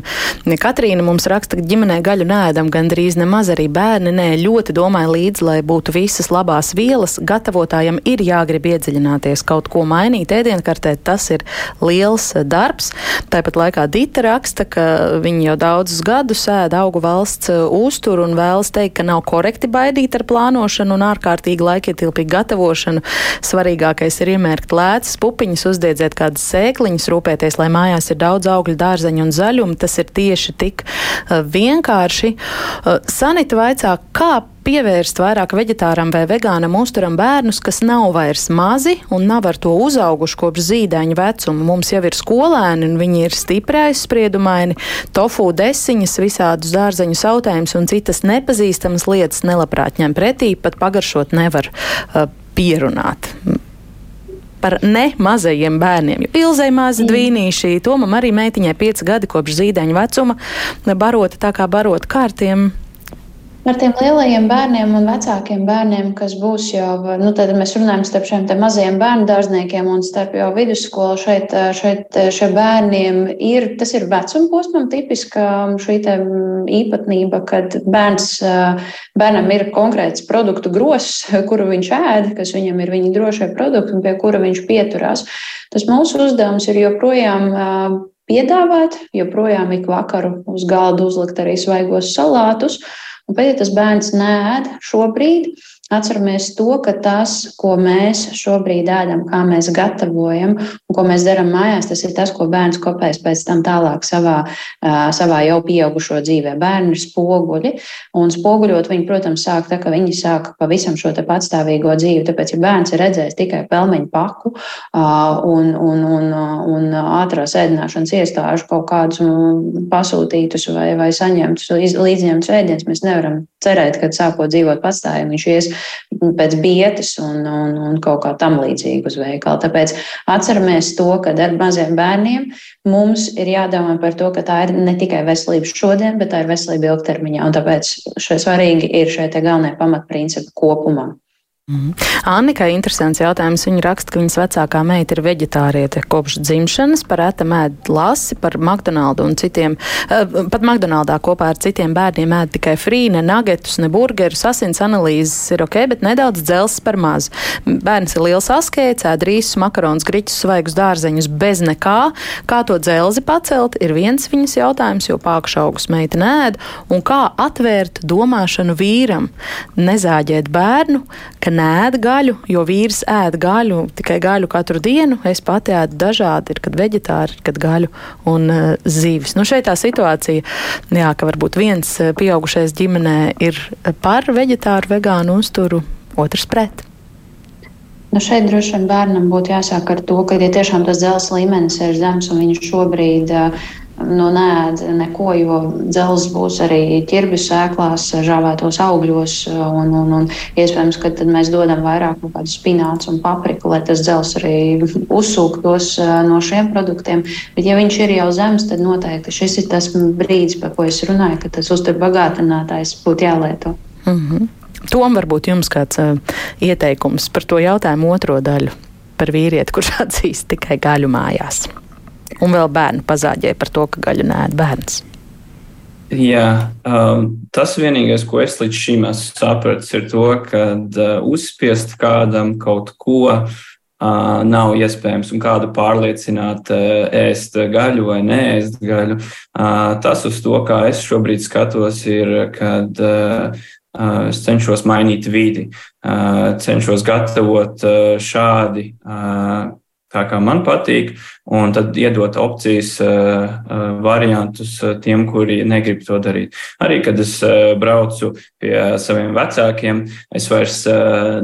Katrīna mums raksta, ka ģimenē gaļu nēdam gandrīz nemaz arī bērni nē, ļoti domāja līdzi, lai būtu visas labās vielas. Gatavotājam ir jāgrib iedziļināties, kaut ko mainīt ēdienkartē, tas ir liels darbs. Tāpat laikā Dita raksta, ka viņi jau daudzus gadus ēda augu valsts uzturu un vēlas teikt, ka nav korekti baidīt ar plānošanu un ārkārtīgi laikietilpīgu gatavošanu. Svarīgākais ir iemērkt lēcas pupiņas, uzdiedzēt kādas sēkliņas, rūpēties, lai mājās ir daudz augļu, dārzeņu un zaļumu. Tas ir tieši tik uh, vienkārši. Uh, Sanita vaicā, kā pievērst vairāk veģetāram vai vegānam uzturam bērnus, kas nav vairs mazi un nav ar to uzauguši kopš zīdaiņa vecuma. Mums jau ir skolēni, un viņi ir stipri aizspriedumaini, tofu desiņas, visādus dārzeņu sautējumus un citas nepazīstamas lietas nelabprāt ņem pretī, pat pagaršot nevar uh, pierunāt par ne mazajiem bērniem. Pilzē mazi mm. dvīnīši, Tomam arī meitiņai pieci gadi kopš zīdaiņa vecuma, barota tā kā barota kārtiem
Par tiem lielajiem bērniem un vecākiem bērniem, kas būs jau, nu, tad mēs runājam starp šiem mazajiem bērnu dārzniekiem un starp jau vidusskolu. Šeit, šeit šie bērniem ir, tas ir vecuma posmam tipiska šī īpatnība, kad bērns, bērnam ir konkrēts produktu gross, [laughs] kuru viņš ēd, kas viņam ir viņa drošie produkti un pie kura viņš pieturās. Tas mūsu uzdevums ir joprojām piedāvāt, joprojām ik vakaru uz galda uzlikt arī svaigos salātus. Un, bet, ja tas bērns nēd šobrīd, Atceramies to, ka tas, ko mēs šobrīd ēdam, kā mēs gatavojam un ko mēs darām mājās, tas ir tas, ko bērns kopēs pēc tam tālāk savā, savā jau pieaugušo dzīvē. Bērni ir spoguļi, un spoguļot viņi, protams, sāk tā, ka viņi sāk pavisam šo patstāvīgo dzīvi. Tāpēc, ja bērns ir redzējis tikai pelmeņu paku un, un, un, un ātrās ēdināšanas iestāžu kaut kādus pasūtītus vai, vai saņemtus līdzņemtus ēdienus, mēs nevaram cerēt, ka sākot dzīvot patstāvīgi, viņš ies pēc bietas un, un, un kaut kā tam līdzīga uz veikalu. Tāpēc atceramies to, ka ar maziem bērniem mums ir jādomā par to, ka tā ir ne tikai veselība šodien, bet tā ir veselība ilgtermiņā. Un tāpēc šeit svarīgi ir šie galvenie pamatprincipi kopumā.
Mm. Annikai interesants jautājums. Viņa raksta, ka viņas vecākā meita ir veģetāriete kopš dzimšanas, par ēta mēd lasi, par McDonaldu un citiem, uh, pat McDonaldā kopā ar citiem bērniem ēd tikai frīne, nagetus, ne burgerus, asins analīzes ir ok, bet nedaudz dzelzs par maz. Bērns ir liels askēts, ēd rīsus, makaronus, griķus, svaigus dārzeņus bez nekā. Kā to dzelzi pacelt, ir viens viņas jautājums, jo pākšaugus meita nēd, un kā atvērt domāšanu vīram, nezāģēt bērnu, ka nēd gaļu, jo vīrs ēd gaļu, tikai gaļu katru dienu. Es pati ēdu dažādi, ir kad veģetāri, ir kad gaļu un uh, zīvis. Nu, šeit tā situācija, jā, ka varbūt viens eh, pieaugušais ģimenē ir par veģetāru, vegānu uzturu, otrs pret.
Nu šeit droši vien bērnam būtu jāsāk ar to, ka, ja tiešām tas dzelzs līmenis ir zems un viņš šobrīd uh, nu, neēd neko, jo dzelzs būs arī ķirbis sēklās, žāvētos augļos, un, un, un iespējams, ka tad mēs dodam vairāk no kādu spinācu un papriku, lai tas dzelzs arī uzsūktos no šiem produktiem. Bet, ja viņš ir jau zems, tad noteikti šis ir tas brīdis, par ko es runāju, ka tas uzturbagātinātājs būtu jālieto.
Mm -hmm. Tom varbūt jums kāds uh, ieteikums par to jautājumu otro daļu par vīrieti, kurš [laughs] atzīst tikai gaļu mājās un vēl bērnu pazāģē par to, ka gaļu nēd bērns.
Jā, um, tas vienīgais, ko es līdz šim esmu sapratis, ir to, ka uh, uzspiest kādam kaut ko uh, nav iespējams, un kādu pārliecināt uh, ēst gaļu vai neēst gaļu. Uh, tas, uz to, kā es šobrīd skatos, ir, kad uh, es cenšos mainīt vidi, cenšos gatavot šādi tā kā man patīk, un tad iedot opcijas, variantus tiem, kuri negrib to darīt. Arī, kad es braucu pie saviem vecākiem, es vairs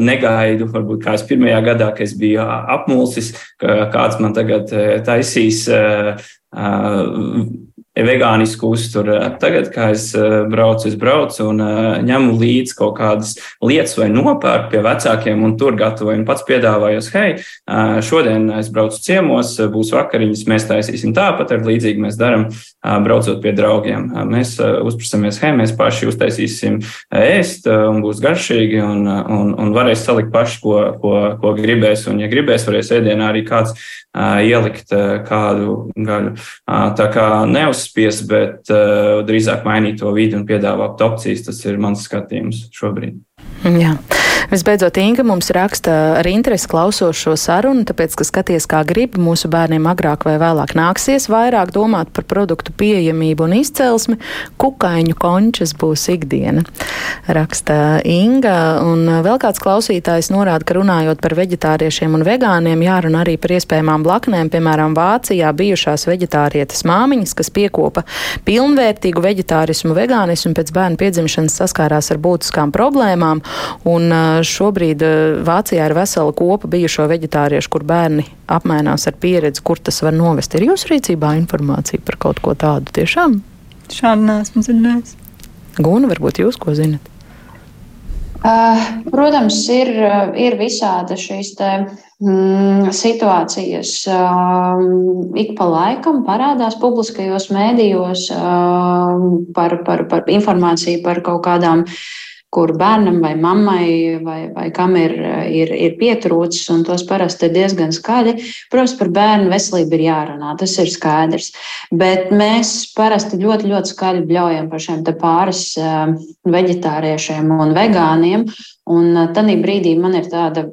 negaidu, varbūt kā es pirmajā gadā, kad es biju apmulsis, ka kāds man tagad taisīs vegānisku uzturu. Tagad, kā es eh, braucu, es braucu un eh, ņemu līdzi kaut kādas lietas vai nopērku pie vecākiem un tur gatavoju. Un pats piedāvājos, hei, eh, šodien es braucu ciemos, būs vakariņas, mēs taisīsim tāpat, ar līdzīgi mēs darām, braucot pie draugiem. Mēs uzprasamies, hei, mēs paši uztaisīsim ēst un būs garšīgi un, un, un varēs salikt paši, ko, ko, ko gribēs. Un, ja gribēs, varēs ēdienā arī kāds ielikt kādu gaļu. Tā kā neuzspies, bet drīzāk mainīt to vidi un piedāvāt opcijas, tas ir mans skatījums šobrīd.
Jā. Visbeidzot, Inga mums raksta ar interesi klausos šo sarunu, tāpēc, ka skaties, kā grib, mūsu bērniem agrāk vai vēlāk nāksies vairāk domāt par produktu pieejamību un izcelsmi. Kukaiņu končas būs ikdiena, raksta Inga. Un vēl kāds klausītājs norāda, ka runājot par veģetāriešiem un vegāniem, jārunā arī par iespējamām blaknēm. Piemēram, Vācijā bijušās veģetārietes māmiņas, kas piekopa pilnvērtīgu veģetārismu, vegānismu pēc bērnu piedzimšanas saskārās ar būtiskām problēmām. Un šobrīd Vācijā ir vesela kopa bijušo veģetāriešu, kur bērni apmainās ar pieredzi, kur tas var novest. Ir jūsu rīcībā informācija par kaut ko tādu tiešām?
Šādu nesmu dzirdējis.
Guna, varbūt jūs ko zinat?
Uh, protams, ir, ir visāda šīs te, mm, situācijas. Uh, ik pa laikam parādās publiskajos mēdījos uh, par, par, par informāciju par kaut kādām uh, kur bērnam vai mammai vai, vai kam ir, ir, ir pietrūcis, un tos parasti ir diezgan skaļi. Protams, par bērnu veselību ir jārunā, tas ir skaidrs. Bet mēs parasti ļoti, ļoti skaļi bļaujam par šiem pāris veģetāriešiem un vegāniem. Un tad brīdī man ir tāda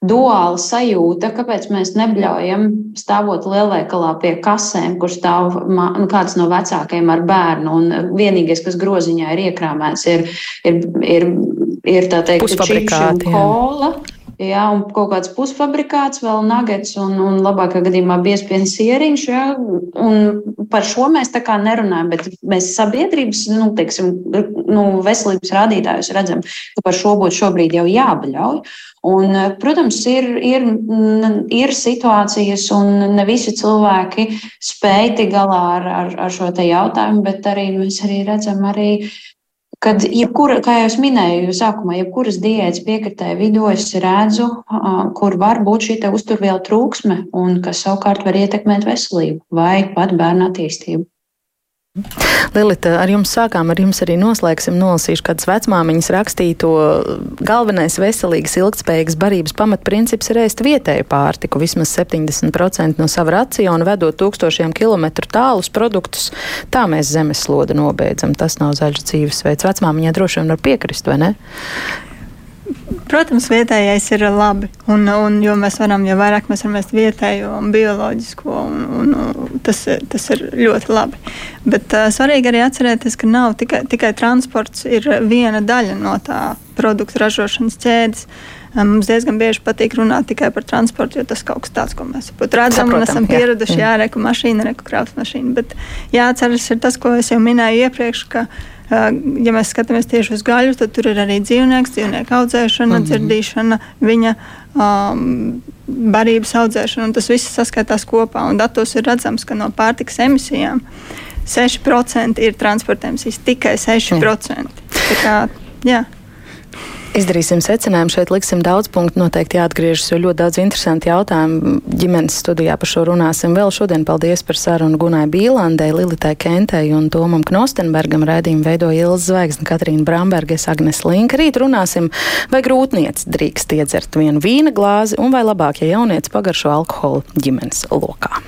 duāla sajūta, kāpēc mēs nebļaujam stāvot lielveikalā pie kasēm, kur stāv nu, kāds no vecākiem ar bērnu, un vienīgais, kas groziņā ir iekrāmēts, ir, ir, ir, ir tā teikt,
un
kola. Jā. Jā, un kaut kāds pusfabrikāts, vēl nagets un, un labākā gadījumā biezpienas ieriņš. Jā, un par šo mēs tā kā nerunājam, bet mēs sabiedrības, nu, teiksim, nu, veselības rādītājus redzam, ka par šo būtu šobrīd jau jābaļauj. Un, protams, ir, ir, ir situācijas, un ne visi cilvēki spēj tikt galā ar, ar, ar šo jautājumu, bet arī mēs arī redzam arī kad jebkura, kā jau es minēju, sākumā, jebkuras diētas piekritēja vidū, es redzu, kur var būt šī uzturvielu trūksme un kas savukārt var ietekmēt veselību vai pat bērnu attīstību.
Lilita, ar jums sākām, ar jums arī noslēgsim. Nolasīšu kādas vecmāmiņas rakstīto. Galvenais veselīgas, ilgspējīgas barības pamatprincips ir ēst vietēju pārtiku. Vismaz 70% no sava raciona vedot tūkstošiem kilometru tālus produktus. Tā mēs zemeslodu nobeidzam. Tas nav zaļš dzīvesveids. Vecmāmiņai droši vien var piekrist, vai ne?
Protams, vietējais ir labi. Un, un, jo mēs varam, jo vairāk mēs varam ēst vietējo un bioloģisko, un, un, tas, tas ir ļoti labi. Bet uh, svarīgi arī atcerēties, ka nav tikai, tikai transports, ir viena daļa no tā produktu ražošanas ķēdes. Mums diezgan bieži patīk runāt tikai par transportu, jo tas kaut kas tāds, ko mēs redzam Saprotam, un esam pieraduši. Jā, jā reku mašīna, reku krāpes mašīna. Bet jāatceras ir tas, ko es jau minēju iepriekš, ka ja mēs skatāmies tieši uz gaļu, tad tur ir arī dzīvnieks, dzīvnieku audzēšana, mm -hmm. dzirdīšana, viņa um, barības audzēšana, tas viss saskaitās kopā. Un datos ir redzams, ka no pārtikas emisijām 6% ir transporta emisijas, tikai 6%. Jā. Tā kā, jā.
Izdarīsim secinājumu, šeit liksim daudz punktu, noteikti jāatgriežas, jo ļoti daudz interesanti jautājumi ģimenes studijā par šo runāsim. Vēl šodien paldies par sarunu Gunai Bīlandai, Lilitai Kentei un Tomam Knostenbergam. Raidījumu veidoja Ilza Zvaigzne, Katrīna Bramberges, Agnes Linka. Rīt runāsim, vai grūtniec drīkst iedzert vienu vīna glāzi un vai labāk, ja jaunieci pagaršo alkoholu ģimenes lokā.